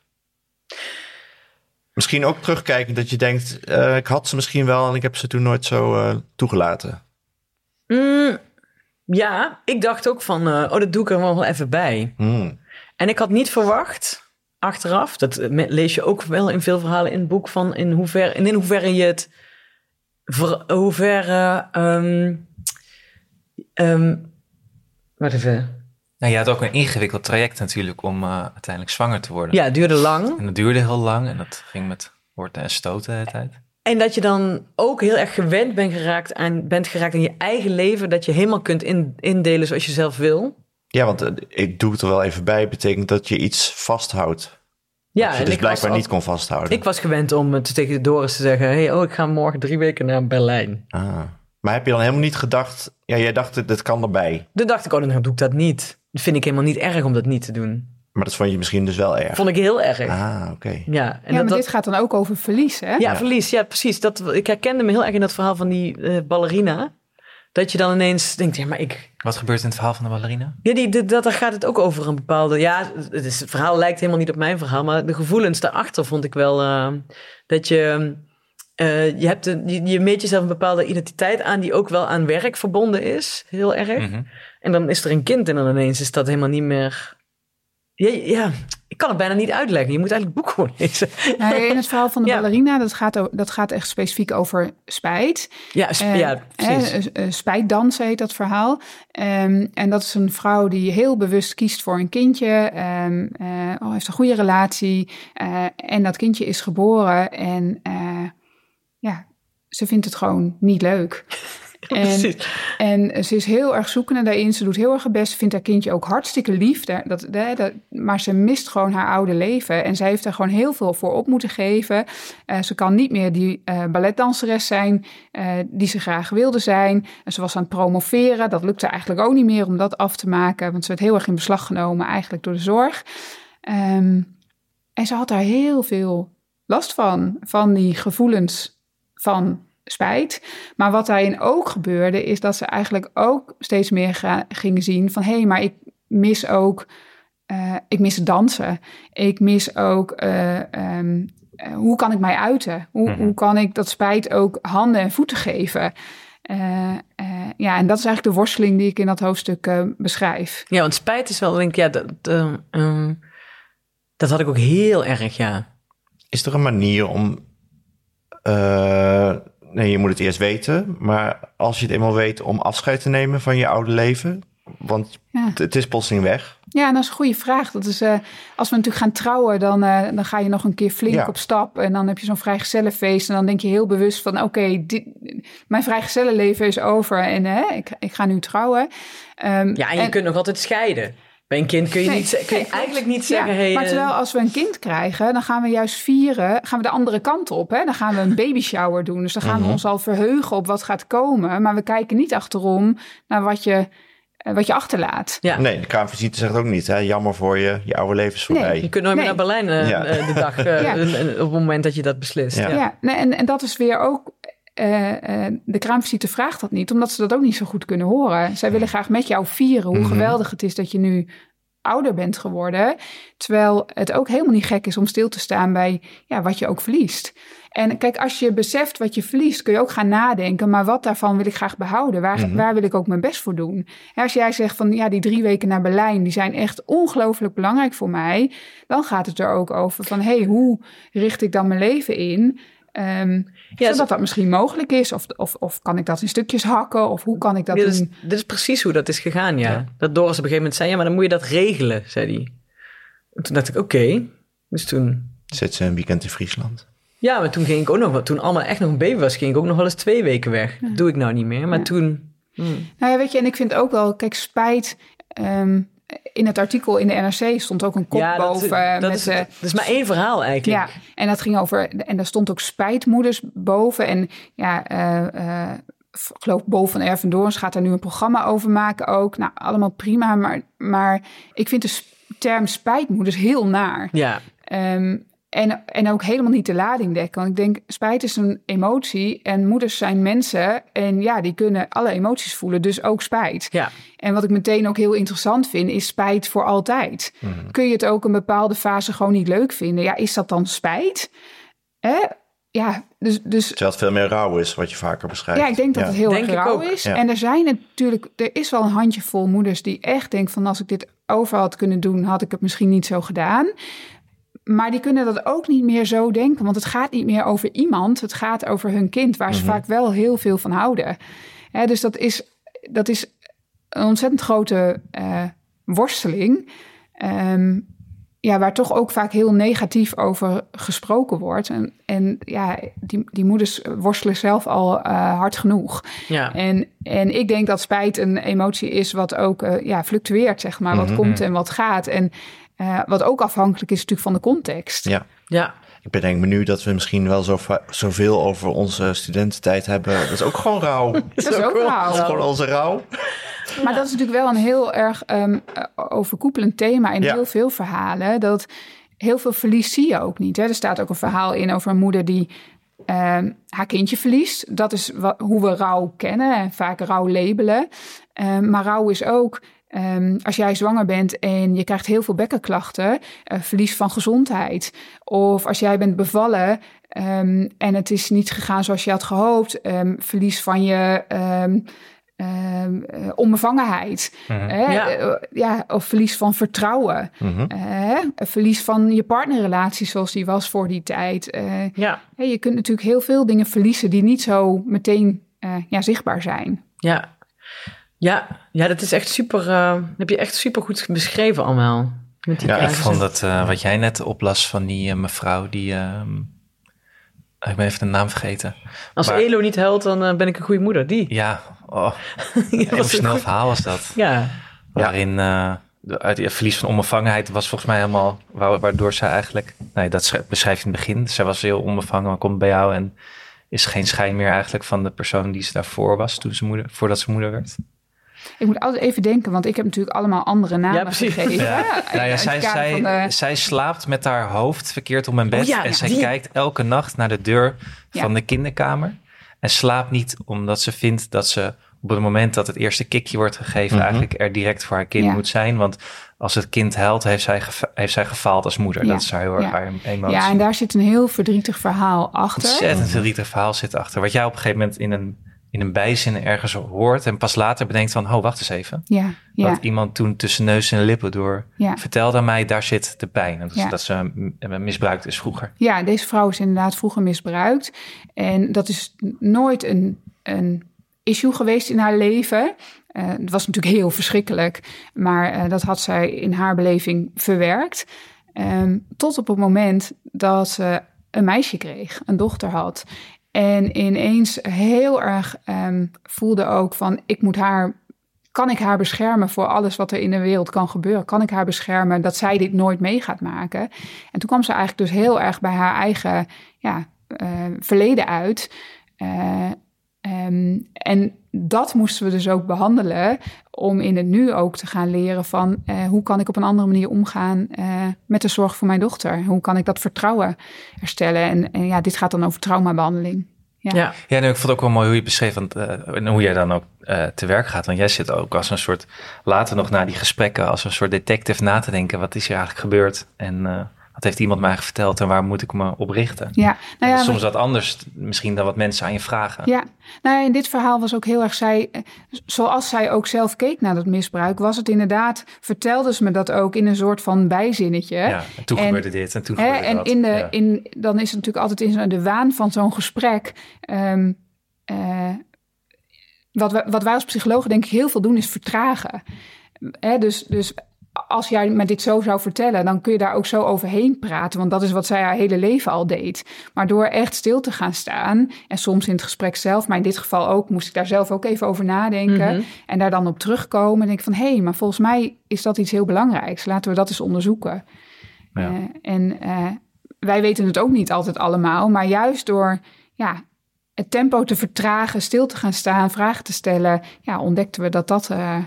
E: Misschien ook terugkijken dat je denkt, eh, ik had ze misschien wel en ik heb ze toen nooit zo eh, toegelaten.
B: Mm, ja, ik dacht ook van, eh, oh, dat doe ik er wel even bij.
E: Hmm.
B: En ik had niet verwacht, achteraf, dat eh, lees je ook wel in veel verhalen in het boek, van in hoeverre, in hoeverre je het, ver, hoeverre, ehm ehm, wacht even.
C: Nou, je had ook een ingewikkeld traject natuurlijk om eh, uiteindelijk zwanger te worden.
B: Ja, het duurde lang.
C: En dat duurde heel lang en dat ging met horten en stoten de hele tijd.
B: En dat je dan ook heel erg gewend bent geraakt aan, bent geraakt aan je eigen leven. Dat je helemaal kunt in, indelen zoals je zelf wil.
E: Ja, want eh, ik doe het er wel even bij, betekent dat je iets vasthoudt.
B: Ja,
E: dat je dus
B: ik
E: blijkbaar niet kon vasthouden.
B: Ik was gewend om het tegen Doris te zeggen: hey, oh, ik ga morgen drie weken naar Berlijn.
E: Ah. Maar heb je dan helemaal niet gedacht, ja, jij dacht, dit kan erbij.
B: Toen dacht ik: oh, dan doe ik dat niet. Dat vind ik helemaal niet erg om dat niet te doen.
E: Maar dat vond je misschien dus wel erg.
B: Vond ik heel erg.
E: Ah, oké.
B: Ja, en
D: ja,
B: dat,
D: maar
B: dat-
D: dit gaat dan ook over verlies, hè?
B: ja, verlies. Ja, precies. Dat, ik herkende me heel erg in dat verhaal van die eh, ballerina. Dat je dan ineens denkt: ja, maar ik,
C: Wat gebeurt in het verhaal van de ballerina?
B: Ja, die, die- dat, daar gaat het ook over een bepaalde... Ja, het, is, het verhaal lijkt helemaal niet op mijn verhaal, maar de gevoelens daarachter vond ik wel... eh, dat je... eh, je, hebt een, je, je meet jezelf een bepaalde identiteit aan die ook wel aan werk verbonden is. Heel erg.
C: Mhm.
B: En dan is er een kind en dan ineens is dat helemaal niet meer... Ja, ja, ik kan het bijna niet uitleggen. Je moet eigenlijk boek gewoon lezen.
D: Nou, in het verhaal van de *laughs*
B: Ja.
D: ballerina, dat gaat, dat gaat echt specifiek over spijt.
B: Ja, sp-
D: Eh,
B: ja precies.
D: eh, eh, spijtdansen heet dat verhaal. Ehm, en dat is een vrouw die heel bewust kiest voor een kindje. eh, oh, heeft een goede relatie. en dat kindje is geboren. En ja, ze vindt het gewoon niet leuk. *laughs* En, ze is heel erg zoekende daarin. Ze doet heel erg haar best. Ze vindt haar kindje ook hartstikke lief. Dat, dat- maar ze mist gewoon haar oude leven. En zij heeft er gewoon heel veel voor op moeten geven. Eh, ze kan niet meer die eh, balletdanseres zijn eh, die ze graag wilde zijn. En ze was aan het promoveren. Dat lukte eigenlijk ook niet meer om dat af te maken. Want ze werd heel erg in beslag genomen eigenlijk door de zorg. Ehm, en ze had daar heel veel last van. Van die gevoelens van spijt. Maar wat daarin ook gebeurde, is dat ze eigenlijk ook steeds meer ga- gingen zien van hé, hey, maar ik mis ook, eh, ik mis dansen. Ik mis ook, eh, ehm, eh, hoe kan ik mij uiten? Hoe,
C: Mhm.
D: hoe kan ik dat spijt ook handen en voeten geven? Eh, eh, ja, en dat is eigenlijk de worsteling die ik in dat hoofdstuk eh, beschrijf.
B: Ja, want spijt is wel, denk ik, ja, dat, eh, ehm, dat had ik ook heel erg, ja.
E: Is er een manier om. eh, nee, je moet het eerst weten. Maar als je het eenmaal weet, om afscheid te nemen van je oude leven. Want
D: Ja.
E: het- is plotseling weg.
D: Ja, en dat is een goede vraag. Dat is, eh, als we natuurlijk gaan trouwen, dan, eh, dan ga je nog een keer flink
E: Ja.
D: op stap. En dan heb je zo'n vrijgezellenfeest. En dan denk je heel bewust van, oké, dit- mijn vrijgezellenleven is over. En eh, ik, ik ga nu trouwen. Ehm,
B: Ja, en je kunt nog altijd scheiden. Bij een kind kun je,
D: Nee,
B: niet, kun je
D: nee,
B: eigenlijk niet
D: ja,
B: zeggen... hey,
D: maar
B: eh,
D: terwijl als we een kind krijgen, dan gaan we juist vieren, gaan we de andere kant op. Hè? Dan gaan we een baby shower doen. Dus dan gaan we ons al verheugen op wat gaat komen. Maar we kijken niet achterom naar wat je eh, wat je achterlaat.
B: Ja.
E: Nee, de kraamvisite zegt ook niet, hè, jammer voor je, je oude leven is voorbij.
B: Je kunt nooit meer naar Berlijn eh,
E: Ja.
B: de dag, *laughs*
D: Ja.
B: op het moment dat je dat beslist.
E: Ja.
B: Ja.
D: Ja, nee, en, en dat is weer ook. Eh, eh, de kraamvisite vraagt dat niet, omdat ze dat ook niet zo goed kunnen horen. Zij willen graag met jou vieren hoe
E: Mhm.
D: geweldig het is dat je nu ouder bent geworden. Terwijl het ook helemaal niet gek is om stil te staan bij ja, wat je ook verliest. En kijk, als je beseft wat je verliest, kun je ook gaan nadenken. Maar wat daarvan wil ik graag behouden? Waar,
E: Mhm.
D: waar wil ik ook mijn best voor doen? Ja, als jij zegt van ja, die drie weken naar Berlijn, die zijn echt ongelooflijk belangrijk voor mij. Dan gaat het er ook over van hé, hey, hoe richt ik dan mijn leven in? Ehm,
B: Ja,
D: zodat dat misschien mogelijk is. Of, of, of kan ik dat in stukjes hakken? Of hoe kan ik dat
B: Dit, is,
D: doen?
B: dit is precies hoe dat is gegaan, ja. Dat Doris op een gegeven moment zei, ja, maar dan moet je dat regelen, zei hij. En toen dacht ik, oké. Dus toen...
E: Zit ze een weekend in Friesland?
B: Ja, maar toen ging ik ook nog, toen allemaal echt nog een baby was, ging ik ook nog wel eens twee weken weg. Dat doe ik nou niet meer, maar
D: Ja.
B: toen... hmm.
D: Nou ja, weet je, en ik vind ook wel, kijk, spijt. ehm, in het artikel in de NRC stond ook een kop
B: ja, dat,
D: boven.
B: dat,
D: met,
B: is, dat is maar één verhaal eigenlijk.
D: Ja, en dat ging over, en daar stond ook spijtmoeders boven. En ja, eh, eh, ik geloof Bo van Ervendoorns gaat daar nu een programma over maken ook. Nou, allemaal prima, maar, maar ik vind de term spijtmoeders heel naar.
B: Ja,
D: Ehm, en, en ook helemaal niet de lading dekken. Want ik denk, spijt is een emotie en moeders zijn mensen. En ja, die kunnen alle emoties voelen, dus ook spijt.
B: ja.
D: En wat ik meteen ook heel interessant vind, is spijt voor altijd. Kun je het ook een bepaalde fase gewoon niet leuk vinden? Ja, is dat dan spijt? Hè? Ja, dus, dus
E: Terwijl het veel meer rouw is, wat je vaker beschrijft.
D: ja, ik denk dat het heel
B: Denk
D: erg rauw is.
E: Ja.
D: En er zijn natuurlijk, er is wel een handjevol moeders die echt denken van als ik dit over had kunnen doen, had ik het misschien niet zo gedaan. Maar die kunnen dat ook niet meer zo denken, want het gaat niet meer over iemand, het gaat over hun kind, waar ze vaak wel heel veel van houden. Hè, dus dat is, dat is een ontzettend grote eh, worsteling. Ehm, ja, waar toch ook vaak heel negatief over gesproken wordt. En, en ja, die, die moeders worstelen zelf al eh, hard genoeg.
B: ja.
D: En, en ik denk dat spijt een emotie is wat ook eh, ja, fluctueert, zeg maar. Wat komt en wat gaat. En eh, wat ook afhankelijk is natuurlijk van de context.
E: Ja.
B: ja.
E: Ik bedenk me nu dat we misschien wel zo zoveel over onze studententijd hebben. Dat is ook gewoon rouw. *laughs* Dat
D: Dat is ook
E: is
D: rauw.
E: gewoon onze rouw.
D: Maar dat is natuurlijk wel een heel erg ehm, eh, overkoepelend thema in
E: Ja.
D: heel veel verhalen. Dat heel veel verlies zie je ook niet. Hè? Er staat ook een verhaal in over een moeder die ehm, haar kindje verliest. Dat is hoe we rouw kennen en vaak rouw labelen. Ehm, maar rouw is ook ehm, als jij zwanger bent en je krijgt heel veel bekkenklachten, eh, verlies van gezondheid. Of als jij bent bevallen ehm, en het is niet gegaan zoals je had gehoopt, ehm, verlies van je ehm, ehm, eh, onbevangenheid. Hè?
B: Ja.
D: Eh, ja, of verlies van vertrouwen.
E: Mhm.
D: Hè? Verlies van je partnerrelatie zoals die was voor die tijd. Eh,
B: Ja,
D: hè, je kunt natuurlijk heel veel dingen verliezen die niet zo meteen eh, ja, zichtbaar zijn.
B: ja. Ja, ja, dat is echt super, eh, heb je echt super goed beschreven allemaal. Met die
E: Ja,
C: Ik vond dat, eh, wat jij net oplas van die eh, mevrouw, die... ehm, ik ben even de naam vergeten.
B: Als
C: maar-
B: Elo niet helpt, dan ben ik een goede moeder. Die.
C: Ja, oh, *laughs* een emotioneel
B: goed.
C: verhaal was dat.
B: Ja,
C: Waarin de, uit het verlies van onbevangenheid was volgens mij helemaal... wa- Waardoor zij eigenlijk... Nee, dat schrijf- beschrijft in het begin. Zij was heel onbevangen, maar komt bij jou en is geen schijn meer eigenlijk van de persoon die ze daarvoor was, toen ze moeder, voordat ze moeder werd.
D: Ik moet altijd even denken, want ik heb natuurlijk allemaal andere namen
B: Ja, precies.
D: gegeven.
C: Ja. Nou ja, zij, zij,
D: de-
C: zij slaapt met haar hoofd verkeerd op mijn bed.
B: Oh ja,
C: en
B: ja,
C: zij
B: die-
C: kijkt elke nacht naar de deur
D: Ja.
C: van de kinderkamer. En slaapt niet omdat ze vindt dat ze op het moment dat het eerste kikje wordt gegeven...
E: Mhm.
C: eigenlijk er direct voor haar kind
D: Ja.
C: moet zijn. Want als het kind huilt, heeft zij, heeft zij gefaald als moeder.
D: Ja.
C: Dat is haar heel erg
D: Ja.
C: emotie.
D: Ja, en daar zit een heel verdrietig verhaal achter.
C: Ontzettend verdrietig verhaal zit achter. Wat jij op een gegeven moment in een, in een bijzin ergens hoort... en pas later bedenkt van, oh, wacht eens even.
D: Ja, ja,
C: Wat iemand toen tussen neus en lippen door
D: ja.
C: vertelde aan mij, daar zit de pijn. Dat, is-
D: Ja.
C: dat ze misbruikt is vroeger.
D: ja, deze vrouw is inderdaad vroeger misbruikt. En dat is nooit een, een issue geweest in haar leven. Eh, het was natuurlijk heel verschrikkelijk, maar eh, dat had zij in haar beleving verwerkt. Ehm, tot op het moment dat ze een meisje kreeg, een dochter had. En ineens heel erg ehm, voelde ook van, ik moet haar kan ik haar beschermen voor alles wat er in de wereld kan gebeuren? Kan ik haar beschermen dat zij dit nooit mee gaat maken? En toen kwam ze eigenlijk dus heel erg bij haar eigen ja, eh, verleden uit. Eh, eh, Ehm, en dat moesten we dus ook behandelen om in het nu ook te gaan leren van eh, hoe kan ik op een andere manier omgaan eh, met de zorg voor mijn dochter? Hoe kan ik dat vertrouwen herstellen? En, ja, dit gaat dan over traumabehandeling. Ja.
B: Ja.
C: Ja, ik vond het ook wel mooi hoe je beschreef eh, en hoe jij dan ook te werk gaat. Want jij zit ook als een soort, later nog na die gesprekken, als een soort detective na te denken. Wat is er eigenlijk gebeurd? En wat heeft iemand mij verteld en waar moet ik me op richten?
D: Ja, nou
C: Dat
D: ja,
C: soms wat anders misschien dan wat mensen aan je vragen.
D: Ja, nou, in dit verhaal was ook heel erg zij, zoals zij ook zelf keek naar dat misbruik, was het inderdaad, vertelde ze me dat ook in een soort van bijzinnetje.
C: Ja, en toen
D: En-
C: gebeurde dit en toen
D: Hè,
C: gebeurde
D: en
C: dat.
D: in de,
C: Ja.
D: in, dan is het natuurlijk altijd in de waan van zo'n gesprek. ehm, eh, wat, wij, wat wij als psychologen denk ik heel veel doen, is vertragen. Hè, dus, dus als jij me dit zo zou vertellen, dan kun je daar ook zo overheen praten. Want dat is wat zij haar hele leven al deed. Maar door echt stil te gaan staan, en soms in het gesprek zelf, maar in dit geval ook, moest ik daar zelf ook even over nadenken.
B: Mhm.
D: En daar dan op terugkomen. En denk ik van, hé, hey, maar volgens mij is dat iets heel belangrijks. Laten we dat eens onderzoeken.
C: Ja.
D: Eh, en eh, wij weten het ook niet altijd allemaal, maar juist door ja, het tempo te vertragen, stil te gaan staan, vragen te stellen, ja, ontdekten we dat dat eh,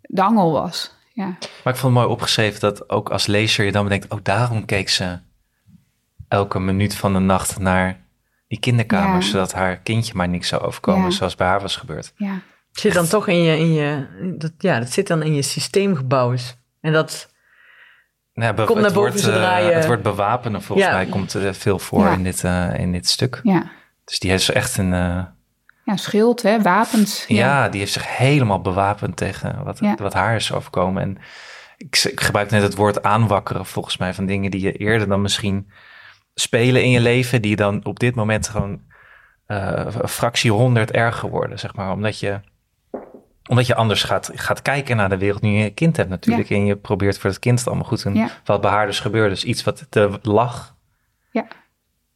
D: de angel was. Ja,
C: Maar ik vond het mooi opgeschreven dat ook als lezer je dan bedenkt, oh daarom keek ze elke minuut van de nacht naar die kinderkamer,
D: Ja.
C: zodat haar kindje maar niks zou overkomen,
D: Ja.
C: zoals bij haar was gebeurd.
D: ja,
B: Het zit dan toch in je, in je dat, ja, dat zit dan in je systeemgebouws. En dat,
C: Nou, be-
B: Komt naar
C: het
B: boven
C: wordt,
B: zodra
C: eh,
B: je-
C: Het wordt bewapenen volgens
B: Ja.
C: mij komt er veel voor
D: Ja.
C: in, dit, eh, in dit stuk.
D: ja.
C: Dus die heeft echt een, eh,
D: ja schild, hè, wapens.
C: ja. die heeft zich helemaal bewapend tegen wat,
D: Ja.
C: wat haar is overkomen. En ik, ik gebruik net het woord aanwakkeren volgens mij van dingen die je eerder dan misschien spelen in je leven, die dan op dit moment gewoon eh, een fractie honderd erger worden, zeg maar. Omdat je, omdat je anders gaat, gaat kijken naar de wereld nu je een kind hebt natuurlijk. En je probeert voor het kind het allemaal goed te doen. Wat bij haar dus gebeurde. Dus iets wat te lag,
D: Ja.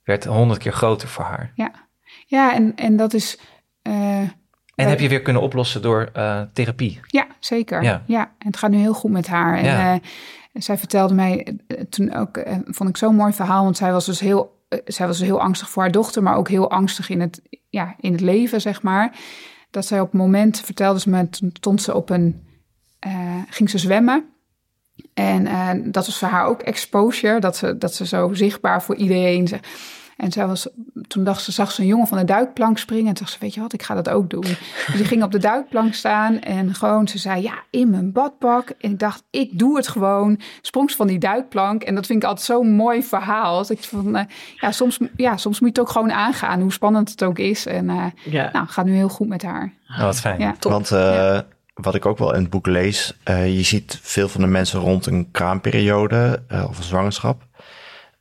C: werd honderd keer groter voor haar.
D: Ja, ja en, en dat is. Eh,
C: En heb je weer kunnen oplossen door eh, therapie.
D: Ja, zeker.
C: Ja.
D: Ja. en het gaat nu heel goed met haar. En
C: Ja.
D: eh, zij vertelde mij toen ook, vond ik zo'n mooi verhaal, want zij was dus heel, zij was dus heel angstig voor haar dochter, maar ook heel angstig in het, ja, in het leven, zeg maar. Dat zij op het moment, vertelde ze me, toen stond ze op een, eh, ging ze zwemmen. En dat was voor haar ook exposure, dat ze, dat ze zo zichtbaar voor iedereen. ze- En zij was, toen dacht ze, zag ze een jongen van de duikplank springen. En toen dacht ze, weet je wat, ik ga dat ook doen. Dus die ging op de duikplank staan en gewoon, ze zei, ja, in mijn badpak. En ik dacht, ik doe het gewoon. Sprong ze van die duikplank. En dat vind ik altijd zo'n mooi verhaal. Dat ik van, eh, ja, soms, ja, soms moet je het ook gewoon aangaan, hoe spannend het ook is. En eh
B: ja.
D: nou, gaat nu heel goed met haar.
C: Oh, wat fijn.
D: Ja.
E: Want eh, wat ik ook wel in het boek lees, eh, je ziet veel van de mensen rond een kraamperiode of een zwangerschap.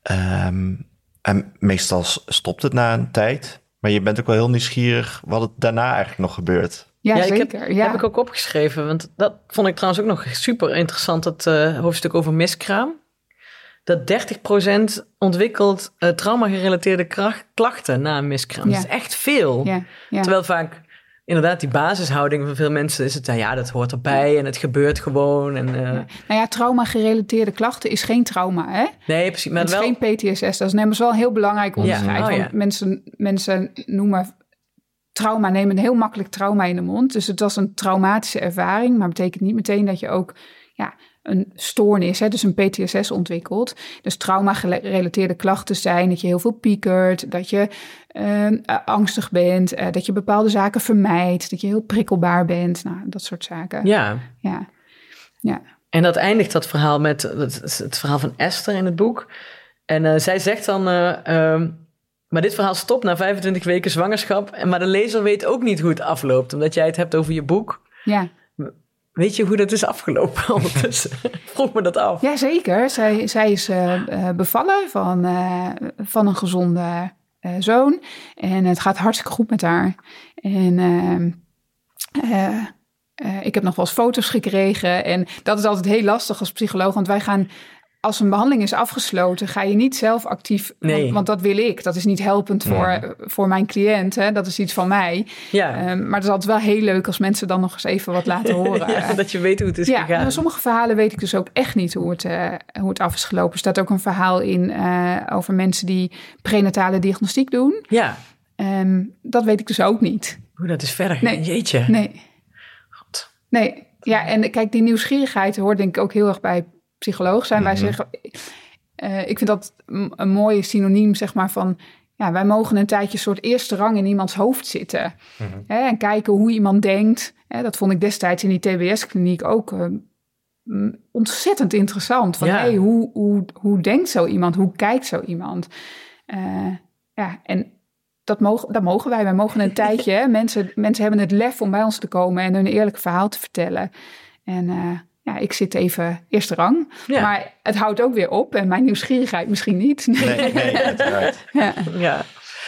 E: Ehm, en meestal stopt het na een tijd. Maar je bent ook wel heel nieuwsgierig wat het daarna eigenlijk nog gebeurt.
D: Ja,
B: ik heb,
D: zeker. ja.
B: heb ik ook opgeschreven. Want dat vond ik trouwens ook nog super interessant, dat eh, hoofdstuk over miskraam. Dat 30% ontwikkelt eh, trauma-gerelateerde kracht- klachten na een miskraam.
D: Ja.
B: Dat is echt veel.
D: ja, ja.
B: Terwijl vaak inderdaad die basishouding van veel mensen is het, nou ja, dat hoort erbij en het gebeurt gewoon. En, eh,
D: Nou ja, trauma-gerelateerde klachten is geen trauma, hè?
B: Nee, precies. Maar
D: Het is
B: wel,
D: geen PTSS. Dat is namens wel een heel belangrijk onderscheid.
B: Oh, ja.
D: mensen, mensen noemen trauma, nemen heel makkelijk trauma in de mond. Dus het was een traumatische ervaring, maar betekent niet meteen dat je ook ja, een stoornis, hè, dus een PTSS ontwikkelt. Dus trauma-gerelateerde klachten zijn dat je heel veel piekert, dat je eh, eh, angstig bent, eh, dat je bepaalde zaken vermijdt, dat je heel prikkelbaar bent, nou, dat soort zaken.
B: ja.
D: ja. ja.
B: En dat eindigt dat verhaal met het, verhaal van Esther in het boek. En eh, zij zegt dan, eh, ehm, maar dit verhaal stopt na 25 weken zwangerschap. En, maar de lezer weet ook niet hoe het afloopt, omdat jij het hebt over je boek.
D: ja.
B: Weet je hoe dat is afgelopen *laughs* ondertussen? Ik Vroeg me dat af.
D: Jazeker, zij, zij is bevallen van, van een gezonde eh, zoon. En het gaat hartstikke goed met haar. En ehm, eh, eh, ik heb nog wel eens foto's gekregen. En dat is altijd heel lastig als psycholoog. Want wij gaan, als een behandeling is afgesloten, ga je niet zelf actief.
B: Nee.
D: Want, want dat wil ik. Dat is niet helpend voor, voor mijn cliënt. Hè? Dat is iets van mij.
B: Ja,
D: Ehm, maar het is altijd wel heel leuk als mensen dan nog eens even wat laten *laughs* horen.
B: ja, dat je weet hoe het is
D: Ja,
B: gegaan.
D: maar sommige verhalen weet ik dus ook echt niet hoe het, eh, hoe het af is gelopen. Er staat ook een verhaal in eh, over mensen die prenatale diagnostiek doen.
B: Ja,
D: Ehm, dat weet ik dus ook niet.
B: Hoe dat is verder.
D: Nee.
B: Jeetje.
D: Nee,
B: God.
D: nee. Ja, en kijk, die nieuwsgierigheid hoort denk ik ook heel erg bij psycholoog zijn. Wij
E: Mhm.
D: zeggen, eh, ik vind dat een, mooie synoniem, zeg maar, van... Ja, wij mogen een tijdje een soort eerste rang in iemands hoofd zitten. Hè, en kijken hoe iemand denkt. Hè, dat vond ik destijds in die TBS-kliniek ook eh, ontzettend interessant. Van,
B: Ja.
D: hey, hoe, hoe, hoe denkt zo iemand? Hoe kijkt zo iemand? Eh, ja, en dat mogen, dat mogen wij. Wij mogen een *laughs* tijdje. Hè, mensen, mensen hebben het lef om bij ons te komen en hun eerlijk verhaal te vertellen. En eh, ja, ik zit even eerste rang.
B: Ja.
D: Maar het houdt ook weer op. En mijn nieuwsgierigheid misschien niet. *laughs*
E: Nee, nee, uiteraard.
D: Ja.
B: Ja.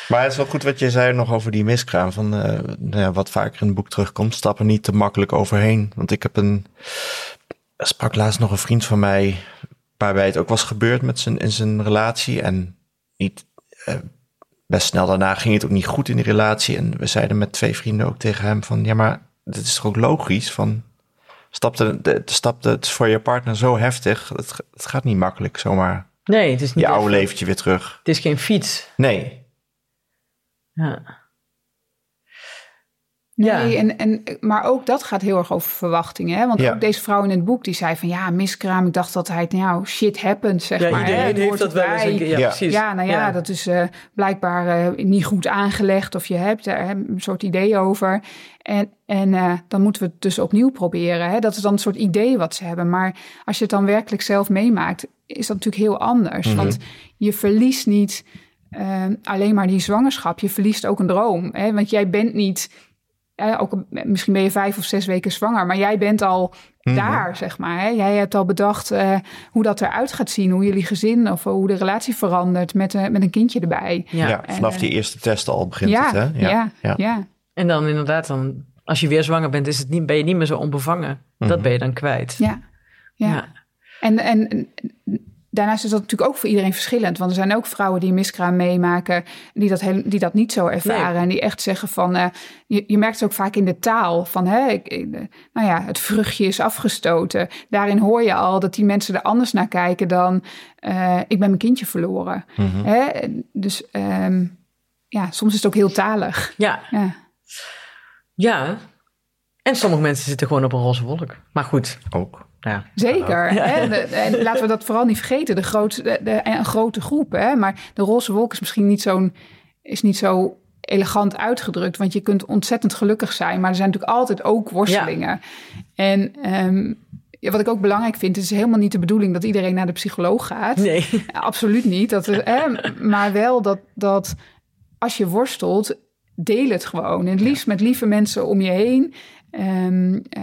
E: Maar het is wel goed wat je zei nog over die miskraam. Van, eh, nou ja, wat vaker in het boek terugkomt, stap er niet te makkelijk overheen. Want ik heb een... er sprak laatst nog een vriend van mij... waarbij het ook was gebeurd met zijn, in zijn relatie. En niet, eh, best snel daarna ging het ook niet goed in die relatie. En we zeiden met twee vrienden ook tegen hem van... ja, maar dit is toch ook logisch? Van, stapte, de, stapte, het voor je partner zo heftig. Het, het gaat niet makkelijk zomaar
B: Nee, het is niet
E: je oude
B: even-
E: leventje weer terug.
B: Het is geen fiets.
E: Nee.
B: Ja.
D: Nee,
B: Ja.
D: en, en, maar ook dat gaat heel erg over verwachtingen. Hè? Want
E: Ja.
D: ook deze vrouw in het boek die zei van ja, miskraam. Ik dacht dat hij, nou, shit happens, zeg
B: Ja,
D: maar. hè,
B: iedereen
D: het
B: heeft dat wel eens een keer. Ja,
E: Ja.
B: precies.
D: Ja, nou ja, dat is eh, blijkbaar eh, niet goed aangelegd of je hebt er een soort idee over. En, en eh, dan moeten we het dus opnieuw proberen. Hè? Dat is dan een soort idee wat ze hebben. Maar als je het dan werkelijk zelf meemaakt, is dat natuurlijk heel anders.
E: Mhm.
D: Want je verliest niet eh, alleen maar die zwangerschap. Je verliest ook een droom. Hè? Want jij bent niet... eh, ook, een- misschien ben je vijf of zes weken zwanger, maar jij bent al
E: Mhm.
D: daar, zeg maar. Hè? Jij hebt al bedacht eh, hoe dat eruit gaat zien, hoe jullie gezin of hoe de relatie verandert met, eh, met een kindje erbij.
B: Ja.
E: Vanaf
D: eh,
E: die eerste test al begint
D: ja,
E: het, hè?
D: ja, ja,
E: ja.
B: En dan inderdaad, dan, als je weer zwanger bent, is het niet, ben je niet meer zo onbevangen. Dat
E: Mhm.
B: ben je dan kwijt.
D: ja, ja. En, en daarnaast is dat natuurlijk ook voor iedereen verschillend. Want er zijn ook vrouwen die miskraam meemaken, die dat, heel, die dat niet zo ervaren.
B: Nee.
D: En die echt zeggen van, eh, je, je merkt het ook vaak in de taal. Van, hè, ik, ik, eh, nou ja, het vruchtje is afgestoten. Daarin hoor je al dat die mensen er anders naar kijken dan, eh, ik ben mijn kindje verloren.
E: Mhm.
D: Hè? Dus ehm, ja, soms is het ook heel talig.
B: Ja.
D: Ja.
B: ja. En sommige mensen zitten gewoon op een roze wolk. Maar goed,
E: Ook.
B: Ja.
D: Zeker. Hè? *laughs* De- en laten we dat vooral niet vergeten. De grote, de, de- een grote groep. Hè? Maar de roze wolk is misschien niet, zo'n, is niet zo elegant uitgedrukt. Want je kunt ontzettend gelukkig zijn. Maar er zijn natuurlijk altijd ook worstelingen. En ehm, ja, wat ik ook belangrijk vind, het is helemaal niet de bedoeling dat iedereen naar de psycholoog gaat.
B: Nee. *laughs*
D: Absoluut niet. Dat, is- hè, maar wel dat, dat als je worstelt, deel het gewoon. En het liefst met lieve mensen om je heen. Ehm, eh,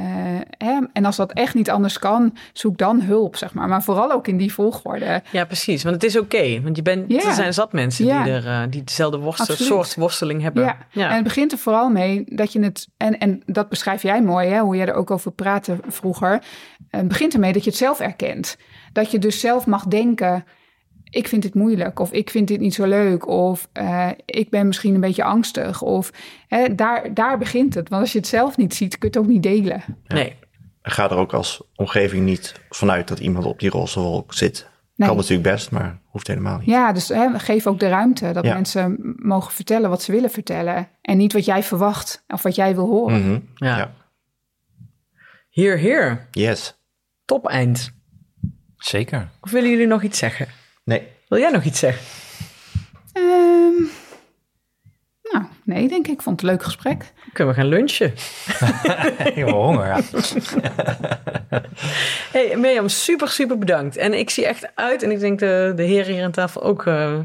D: hè, en als dat echt niet anders kan, zoek dan hulp, zeg maar. Maar vooral ook in die volgorde.
B: Ja, precies. Want het is oké. want je bent, er zijn zat mensen die, er, eh, die dezelfde worstel, soort worsteling hebben.
D: Ja. En het begint er vooral mee dat je het, en, en dat beschrijf jij mooi, hè, hoe jij er ook over praatte vroeger. Het begint ermee dat je het zelf erkent. Dat je dus zelf mag denken, ik vind dit moeilijk, of ik vind dit niet zo leuk, of eh, ik ben misschien een beetje angstig. Of hè, daar, daar begint het. Want als je het zelf niet ziet, kun je het ook niet delen.
B: Nee.
E: Ga er ook als omgeving niet vanuit dat iemand op die roze wolk zit.
D: Nee.
E: Kan natuurlijk best, maar hoeft helemaal niet.
D: Ja, dus hè, geef ook de ruimte dat
E: Ja.
D: mensen mogen vertellen wat ze willen vertellen. En niet wat jij verwacht of wat jij wil horen.
E: Mhm.
B: Ja.
E: Ja.
B: Hier, hier.
E: Yes.
B: Top eind.
C: Zeker.
B: Of willen jullie nog iets zeggen?
E: Nee.
B: Wil jij nog iets zeggen?
D: Ehm, nou, nee, denk ik. Ik vond het een leuk gesprek.
B: Kunnen we gaan lunchen? *laughs*
C: Helemaal honger, ja. *laughs*
B: Hey Mirjam, super, super bedankt. En ik zie echt uit, en ik denk de, de heren hier aan tafel ook, eh,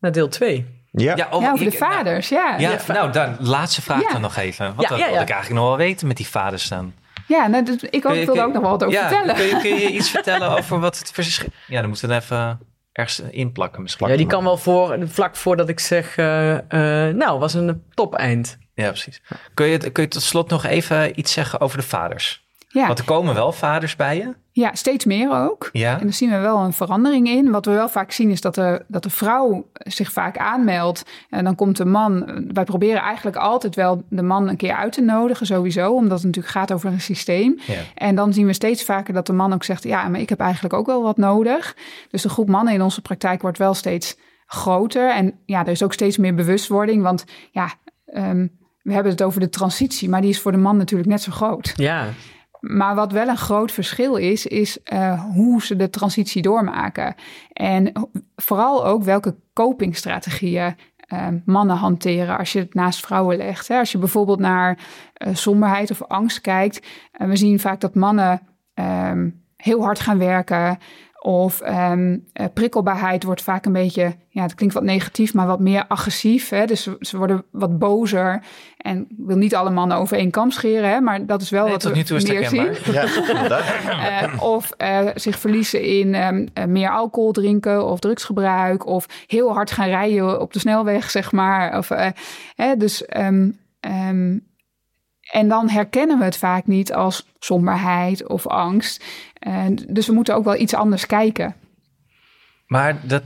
B: naar deel 2.
E: Ja.
C: Ja, over,
D: ja, over de
C: ik-
D: vaders, ja.
C: Ja,
D: Ja,
C: nou, dan laatste vraag
D: Ja.
C: dan nog even. Wat
B: Ja,
C: dat
B: ja,
C: wil
B: ja.
C: ik eigenlijk nog wel weten met die vaders dan.
D: nou, dus ik ook,
C: Kun je-
D: wilde ook nog wel wat over
C: ja,
D: vertellen.
C: Kun je, kun je *laughs* iets vertellen over wat het verschil... Ja, dan moeten we even ergens inplakken misschien.
B: Ja, die kan wel voor, vlak voordat ik zeg, eh, eh, nou, was een top eind.
C: Ja, precies. Kun je, kun je tot slot nog even iets zeggen over de vaders?
D: ja.
C: Want er komen wel vaders bij je.
D: Ja, steeds meer ook.
C: Ja.
D: En daar zien we wel een verandering in. Wat we wel vaak zien is dat de, dat de vrouw zich vaak aanmeldt. En dan komt de man. Wij proberen eigenlijk altijd wel de man een keer uit te nodigen, sowieso. Omdat het natuurlijk gaat over een systeem.
C: Ja.
D: En dan zien we steeds vaker dat de man ook zegt: Ja, maar ik heb eigenlijk ook wel wat nodig. Dus de groep mannen in onze praktijk wordt wel steeds groter. En ja, er is ook steeds meer bewustwording. Want ja, ehm, we hebben het over de transitie, maar die is voor de man natuurlijk net zo groot.
B: Ja,
D: Maar wat wel een groot verschil is, is eh, hoe ze de transitie doormaken. En vooral ook welke copingstrategieën eh, mannen hanteren als je het naast vrouwen legt. Hè. Als je bijvoorbeeld naar eh, somberheid of angst kijkt, we zien vaak dat mannen ehm, heel hard gaan werken. Of ehm, eh, prikkelbaarheid wordt vaak een beetje, ja, het klinkt wat negatief, maar wat meer agressief. Hè? Dus ze, worden wat bozer. En ik wil niet alle mannen over één kam scheren, hè? maar dat is wel
C: Nee,
D: wat
C: tot
D: we
C: nu toe is
D: meer zien.
E: Ja. *laughs*
D: Eh, of eh, zich verliezen in ehm, eh, meer alcohol drinken of drugsgebruik. Of heel hard gaan rijden op de snelweg, zeg maar. Of, hè, dus, ehm, ehm, en dan herkennen we het vaak niet als somberheid of angst. Dus we moeten ook wel iets anders kijken.
C: Maar dat,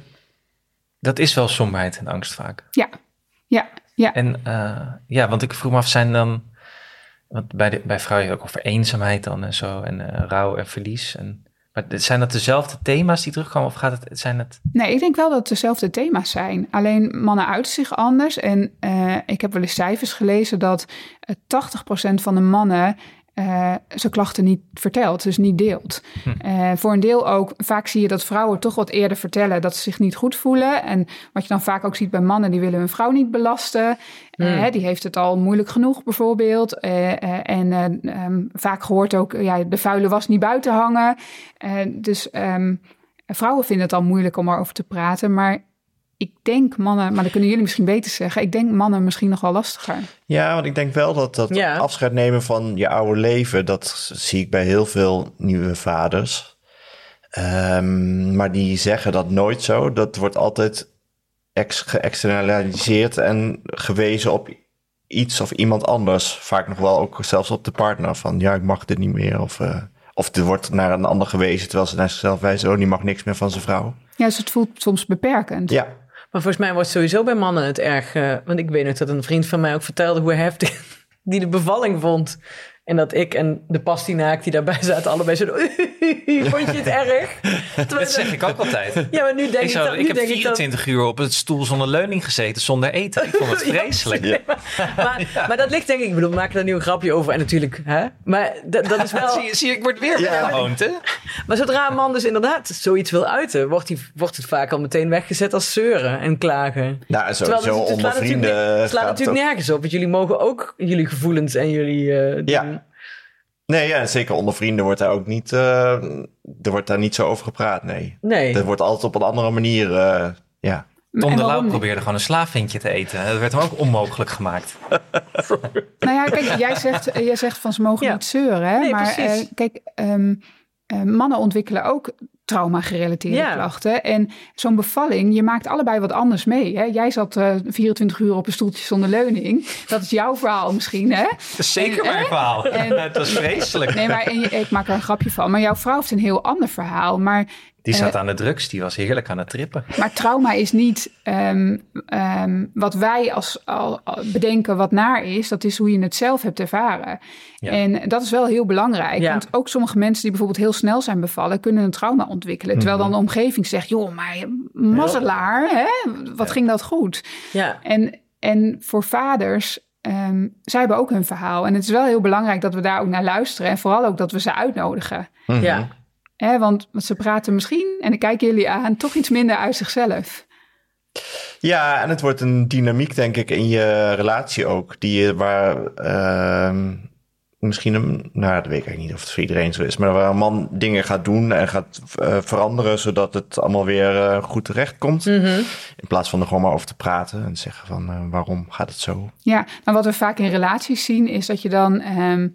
C: dat is wel somberheid en angst vaak.
D: Ja, ja, ja.
C: En eh, ja, want ik vroeg me af, zijn dan... Want bij, de, bij vrouwen heb je ook over eenzaamheid dan en zo. En eh, rouw en verlies. En, maar zijn dat dezelfde thema's die terugkomen? Of gaat het, zijn het...
D: Nee, ik denk wel dat het dezelfde thema's zijn. Alleen mannen uiten zich anders. En eh, ik heb wel eens cijfers gelezen dat eh, 80% van de mannen eh, zijn klachten niet vertelt, dus niet deelt. Eh, voor een deel ook, vaak zie je dat vrouwen toch wat eerder vertellen dat ze zich niet goed voelen. En wat je dan vaak ook ziet bij mannen, die willen hun vrouw niet belasten. Eh, hè, die heeft het al moeilijk genoeg bijvoorbeeld. En eh, ehm, vaak gehoord ook, ja, de vuile was niet buiten hangen. Dus ehm, vrouwen vinden het al moeilijk om erover te praten. Maar ik denk mannen, maar dat kunnen jullie misschien beter zeggen. Ik denk mannen misschien nog wel lastiger.
E: Ja, want ik denk wel dat dat
B: Ja.
E: afscheid nemen van je oude leven, dat zie ik bij heel veel nieuwe vaders. Ehm, maar die zeggen dat nooit zo. Dat wordt altijd ex geëxternaliseerd en gewezen op iets of iemand anders. Vaak nog wel ook zelfs op de partner van ja, ik mag dit niet meer. Of, eh, of er wordt naar een ander gewezen terwijl ze naar zichzelf wijzen. Oh, die mag niks meer van zijn vrouw.
D: Ja, dus het voelt soms beperkend.
E: Ja,
B: maar volgens mij wordt sowieso bij mannen het erg... eh, want ik weet nog dat een vriend van mij ook vertelde hoe heftig *laughs* die de bevalling vond. En dat ik en de pastinaak die daarbij *laughs* zaten allebei zo... *laughs* Vond je het *laughs* erg? Terwijl-
C: Dat zeg ik ook altijd.
B: Ja, maar nu denk ik,
C: Ik, zou,
B: dat, nu
C: ik heb
B: denk ik dat...
C: 24 uur op het stoel zonder leuning gezeten, zonder eten. Ik vond het vreselijk.
B: Ja, maar, maar dat ligt denk ik... Ik bedoel, we maken er nu een grapje over. En natuurlijk, hè? Maar dat, dat is wel...
C: Zie, je, zie ik word weer
E: Ja.
C: hè?
B: Maar zodra een man dus inderdaad zoiets wil uiten... Wordt, die, wordt het vaak al meteen weggezet als zeuren en klagen.
E: nou,
B: Terwijl
E: sowieso
B: het- het
E: onder
B: slaat natuurlijk,
E: vrienden.
B: het slaat natuurlijk nergens op. Want jullie mogen ook jullie gevoelens en jullie... eh,
E: Ja. Nee, ja, en zeker onder vrienden wordt daar ook niet, eh, er wordt daar niet zo over gepraat, nee.
B: Nee.
E: Er wordt altijd op een andere manier, eh, ja.
C: Tom de Lauw probeerde gewoon een slaafvintje te eten. Dat werd hem ook onmogelijk gemaakt. *laughs*
D: Nou ja, kijk, jij zegt, jij zegt van ze mogen
B: Ja.
D: niet zeuren. Hè?
B: Nee,
D: maar
B: precies.
D: eh, kijk, ehm, eh, mannen ontwikkelen ook trauma-gerelateerde
B: Ja.
D: klachten. En zo'n bevalling, je maakt allebei wat anders mee. Hè? Jij zat eh 24 uur op een stoeltje zonder leuning. Dat is jouw verhaal misschien, hè?
C: Dat is zeker
D: En-
C: mijn verhaal.
D: en- *laughs*
C: het was vreselijk.
D: Nee, maar en je- ik maak er een grapje van. Maar jouw vrouw heeft een heel ander verhaal. Maar
C: Die zat
D: Eh,
C: aan de drugs, die was heerlijk aan het trippen.
D: Maar trauma is niet ehm, ehm, wat wij als al, al bedenken wat naar is. Dat is hoe je het zelf hebt ervaren.
C: Ja.
D: En dat is wel heel belangrijk.
B: Ja.
D: Want ook sommige mensen die bijvoorbeeld heel snel zijn bevallen... kunnen een trauma ontwikkelen. Terwijl dan de omgeving zegt... joh, maar mazzelaar, hè? wat ging dat goed?
B: Ja.
D: En, en voor vaders... ehm, zij hebben ook hun verhaal. En het is wel heel belangrijk dat we daar ook naar luisteren. En vooral ook dat we ze uitnodigen.
B: Ja.
D: Hè, want, ze praten misschien, en ik kijk jullie aan, toch iets minder uit zichzelf.
E: Ja, en het wordt een dynamiek, denk ik, in je relatie ook. Die je, waar ehm, misschien, een, nou dat weet ik eigenlijk niet of het voor iedereen zo is. Maar waar een man dingen gaat doen en gaat eh, veranderen, zodat het allemaal weer eh, goed terecht komt.
B: Mhm.
E: In plaats van er gewoon maar over te praten en zeggen van eh, waarom gaat het zo?
D: Ja, maar wat we vaak in relaties zien, is dat je dan. ehm,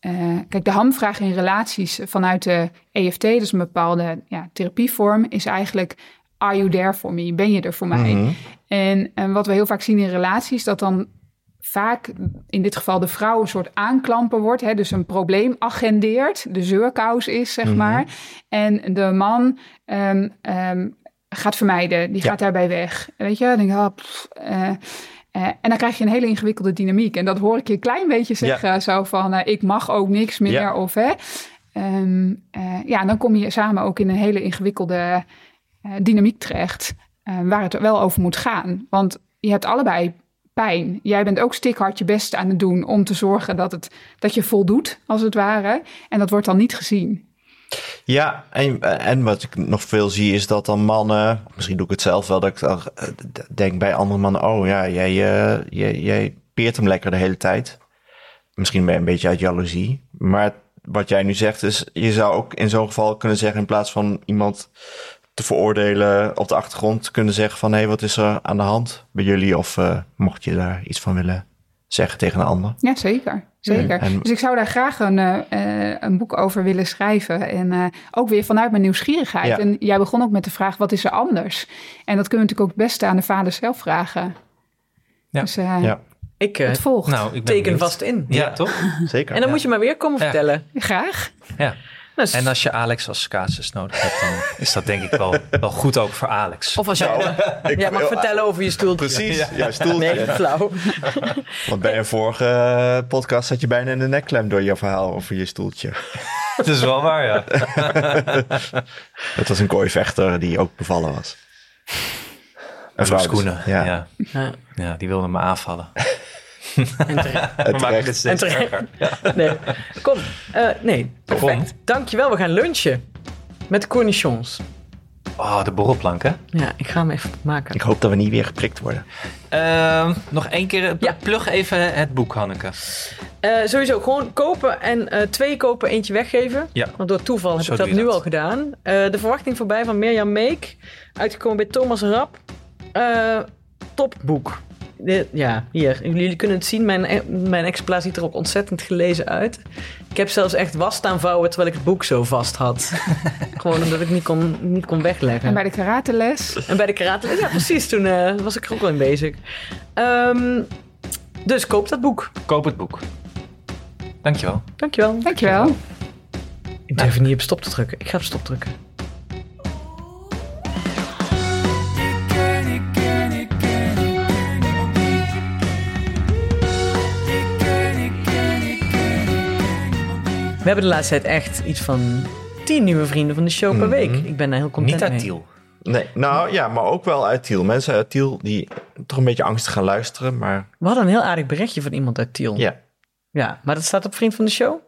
D: eh, kijk, de hamvraag in relaties vanuit de EFT, dus een bepaalde ja, therapievorm, is eigenlijk: Are you there for me? Ben je er voor mij?
E: Mhm.
D: En, en wat we heel vaak zien in relaties, dat dan vaak in dit geval de vrouw een soort aanklamper wordt. Hè, dus een probleem agendeert, de zeurkous is, zeg maar. En de man ehm, ehm, gaat vermijden, die
E: Ja.
D: gaat daarbij weg. Weet je, dan denk ah, pff, eh, eh, en dan krijg je een hele ingewikkelde dynamiek. En dat hoor ik je een klein beetje zeggen, zo van, eh, ik mag ook niks meer,
E: Ja.
D: of hè. Ehm, eh, ja, dan kom je samen ook in een hele ingewikkelde dynamiek terecht, waar het wel over moet gaan. Want je hebt allebei pijn. Jij bent ook stikhard je best aan het doen om te zorgen dat, het, dat je voldoet, als het ware. En dat wordt dan niet gezien.
E: Ja, en, en wat ik nog veel zie is dat dan mannen, misschien doe ik het zelf wel, dat ik eh, denk bij andere mannen, oh ja, jij, eh, jij, jij peert hem lekker de hele tijd. Misschien ben je een beetje uit jaloezie. Maar wat jij nu zegt is, je zou ook in zo'n geval kunnen zeggen, in plaats van iemand te veroordelen op de achtergrond, kunnen zeggen van, hé, wat is er aan de hand bij jullie? Of eh, mocht je daar iets van willen zeggen tegen een ander?
D: Ja, zeker. zeker.
E: En-
D: Dus ik zou daar graag een, eh, eh, een boek over willen schrijven. En eh, ook weer vanuit mijn nieuwsgierigheid.
E: Ja.
D: En jij begon ook met de vraag, wat is er anders? En dat kunnen we natuurlijk ook het beste aan de vader zelf vragen.
C: Ja.
D: Dus
E: Ja,
B: Ik
D: het volgt.
C: Nou, ik ben
B: teken
C: benieuwd.
B: vast in.
C: Ja, toch? *laughs*
E: zeker.
B: En dan moet je maar weer komen
C: Ja.
B: vertellen.
D: Graag.
C: Ja.
B: Nou,
C: En als je Alex als casus nodig hebt, dan is dat denk ik wel, wel goed ook voor Alex.
B: Of als jij,
E: ik
B: jij mag vertellen over je stoeltje.
E: Precies, ja, stoeltje.
B: Nee, flauw. *laughs*
E: Want bij een vorige eh, podcast zat je bijna in de nekklem door je verhaal over je stoeltje. *laughs*
C: Dat is wel waar, ja. *laughs*
E: Het was een kooivechter die ook bevallen was. Een vrouw dus.
C: schoenen.
E: Ja,
C: Ja.
B: Ja,
C: ja, die wilde me aanvallen.
B: En *laughs* terecht.
C: We maken dit steeds
B: En terecht. Nee, kom. Eh, nee, perfect. Dankjewel, we gaan lunchen. Met cornichons.
C: Oh, de borrelplank, hè?
B: Ja, ik ga hem even maken.
E: Ik hoop dat we niet weer geprikt worden.
C: Ehm, nog één keer, eh,
B: Ja.
C: plug even het boek, Hanneke.
B: Eh, sowieso gewoon kopen en eh, twee kopen, eentje weggeven.
C: Ja.
B: Want door toeval heb
C: Zo
B: ik dat nu
C: dat.
B: al gedaan. Eh, de verwachting voorbij van Mirjam Meek. Uitgekomen bij Thomas Rap. Eh topboek. Ja, hier. Jullie kunnen het zien. Mijn, e- mijn exemplaar ziet er ook ontzettend gelezen uit. Ik heb zelfs echt was staan vouwen terwijl ik het boek zo vast had. *laughs* Gewoon omdat ik niet kon, niet kon wegleggen.
D: En bij de karateles.
B: En bij de karate... Ja, precies. Toen eh, was ik er ook al in bezig. Ehm, dus koop dat boek.
C: Koop het boek. Dankjewel.
B: Dankjewel.
D: Dankjewel.
B: Ik durf niet op stop te drukken. Ik ga op stop drukken. Hebben de laatste tijd echt iets van tien nieuwe vrienden van de show per week. Ik ben daar heel content
C: Niet uit
B: mee.
C: Tiel.
E: Nee, nou ja, maar ook wel uit Tiel. Mensen uit Tiel die toch een beetje angstig gaan luisteren, maar
B: We hadden een heel aardig berichtje van iemand uit Tiel.
E: ja.
B: Ja, maar dat staat op Vriend van de Show?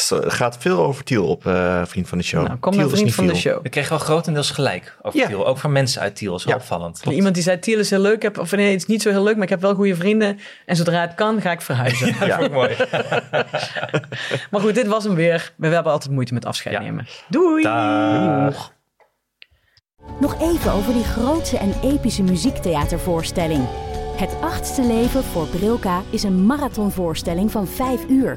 E: Het gaat veel over Tiel op eh, Vriend van de Show.
B: Nou, kom
E: Tiel
B: Vriend van de. Show.
C: We kregen wel grotendeels gelijk over
E: Ja.
C: Tiel. Ook van mensen uit Tiel. is wel
E: Ja.
C: opvallend.
B: Iemand die zei, Tiel is heel leuk. Ik Heb, of nee, het is niet zo heel leuk, maar ik heb wel goede vrienden. En zodra het kan, ga ik verhuizen. *laughs*
E: Ja.
C: mooi. *laughs*
B: Maar goed, dit was hem weer. We hebben altijd moeite met afscheid
C: Ja.
B: nemen. Doei!
C: Dag.
A: Nog even over die grootse en epische muziektheatervoorstelling. Het achtste leven voor Brilka is een marathonvoorstelling van 5 uur.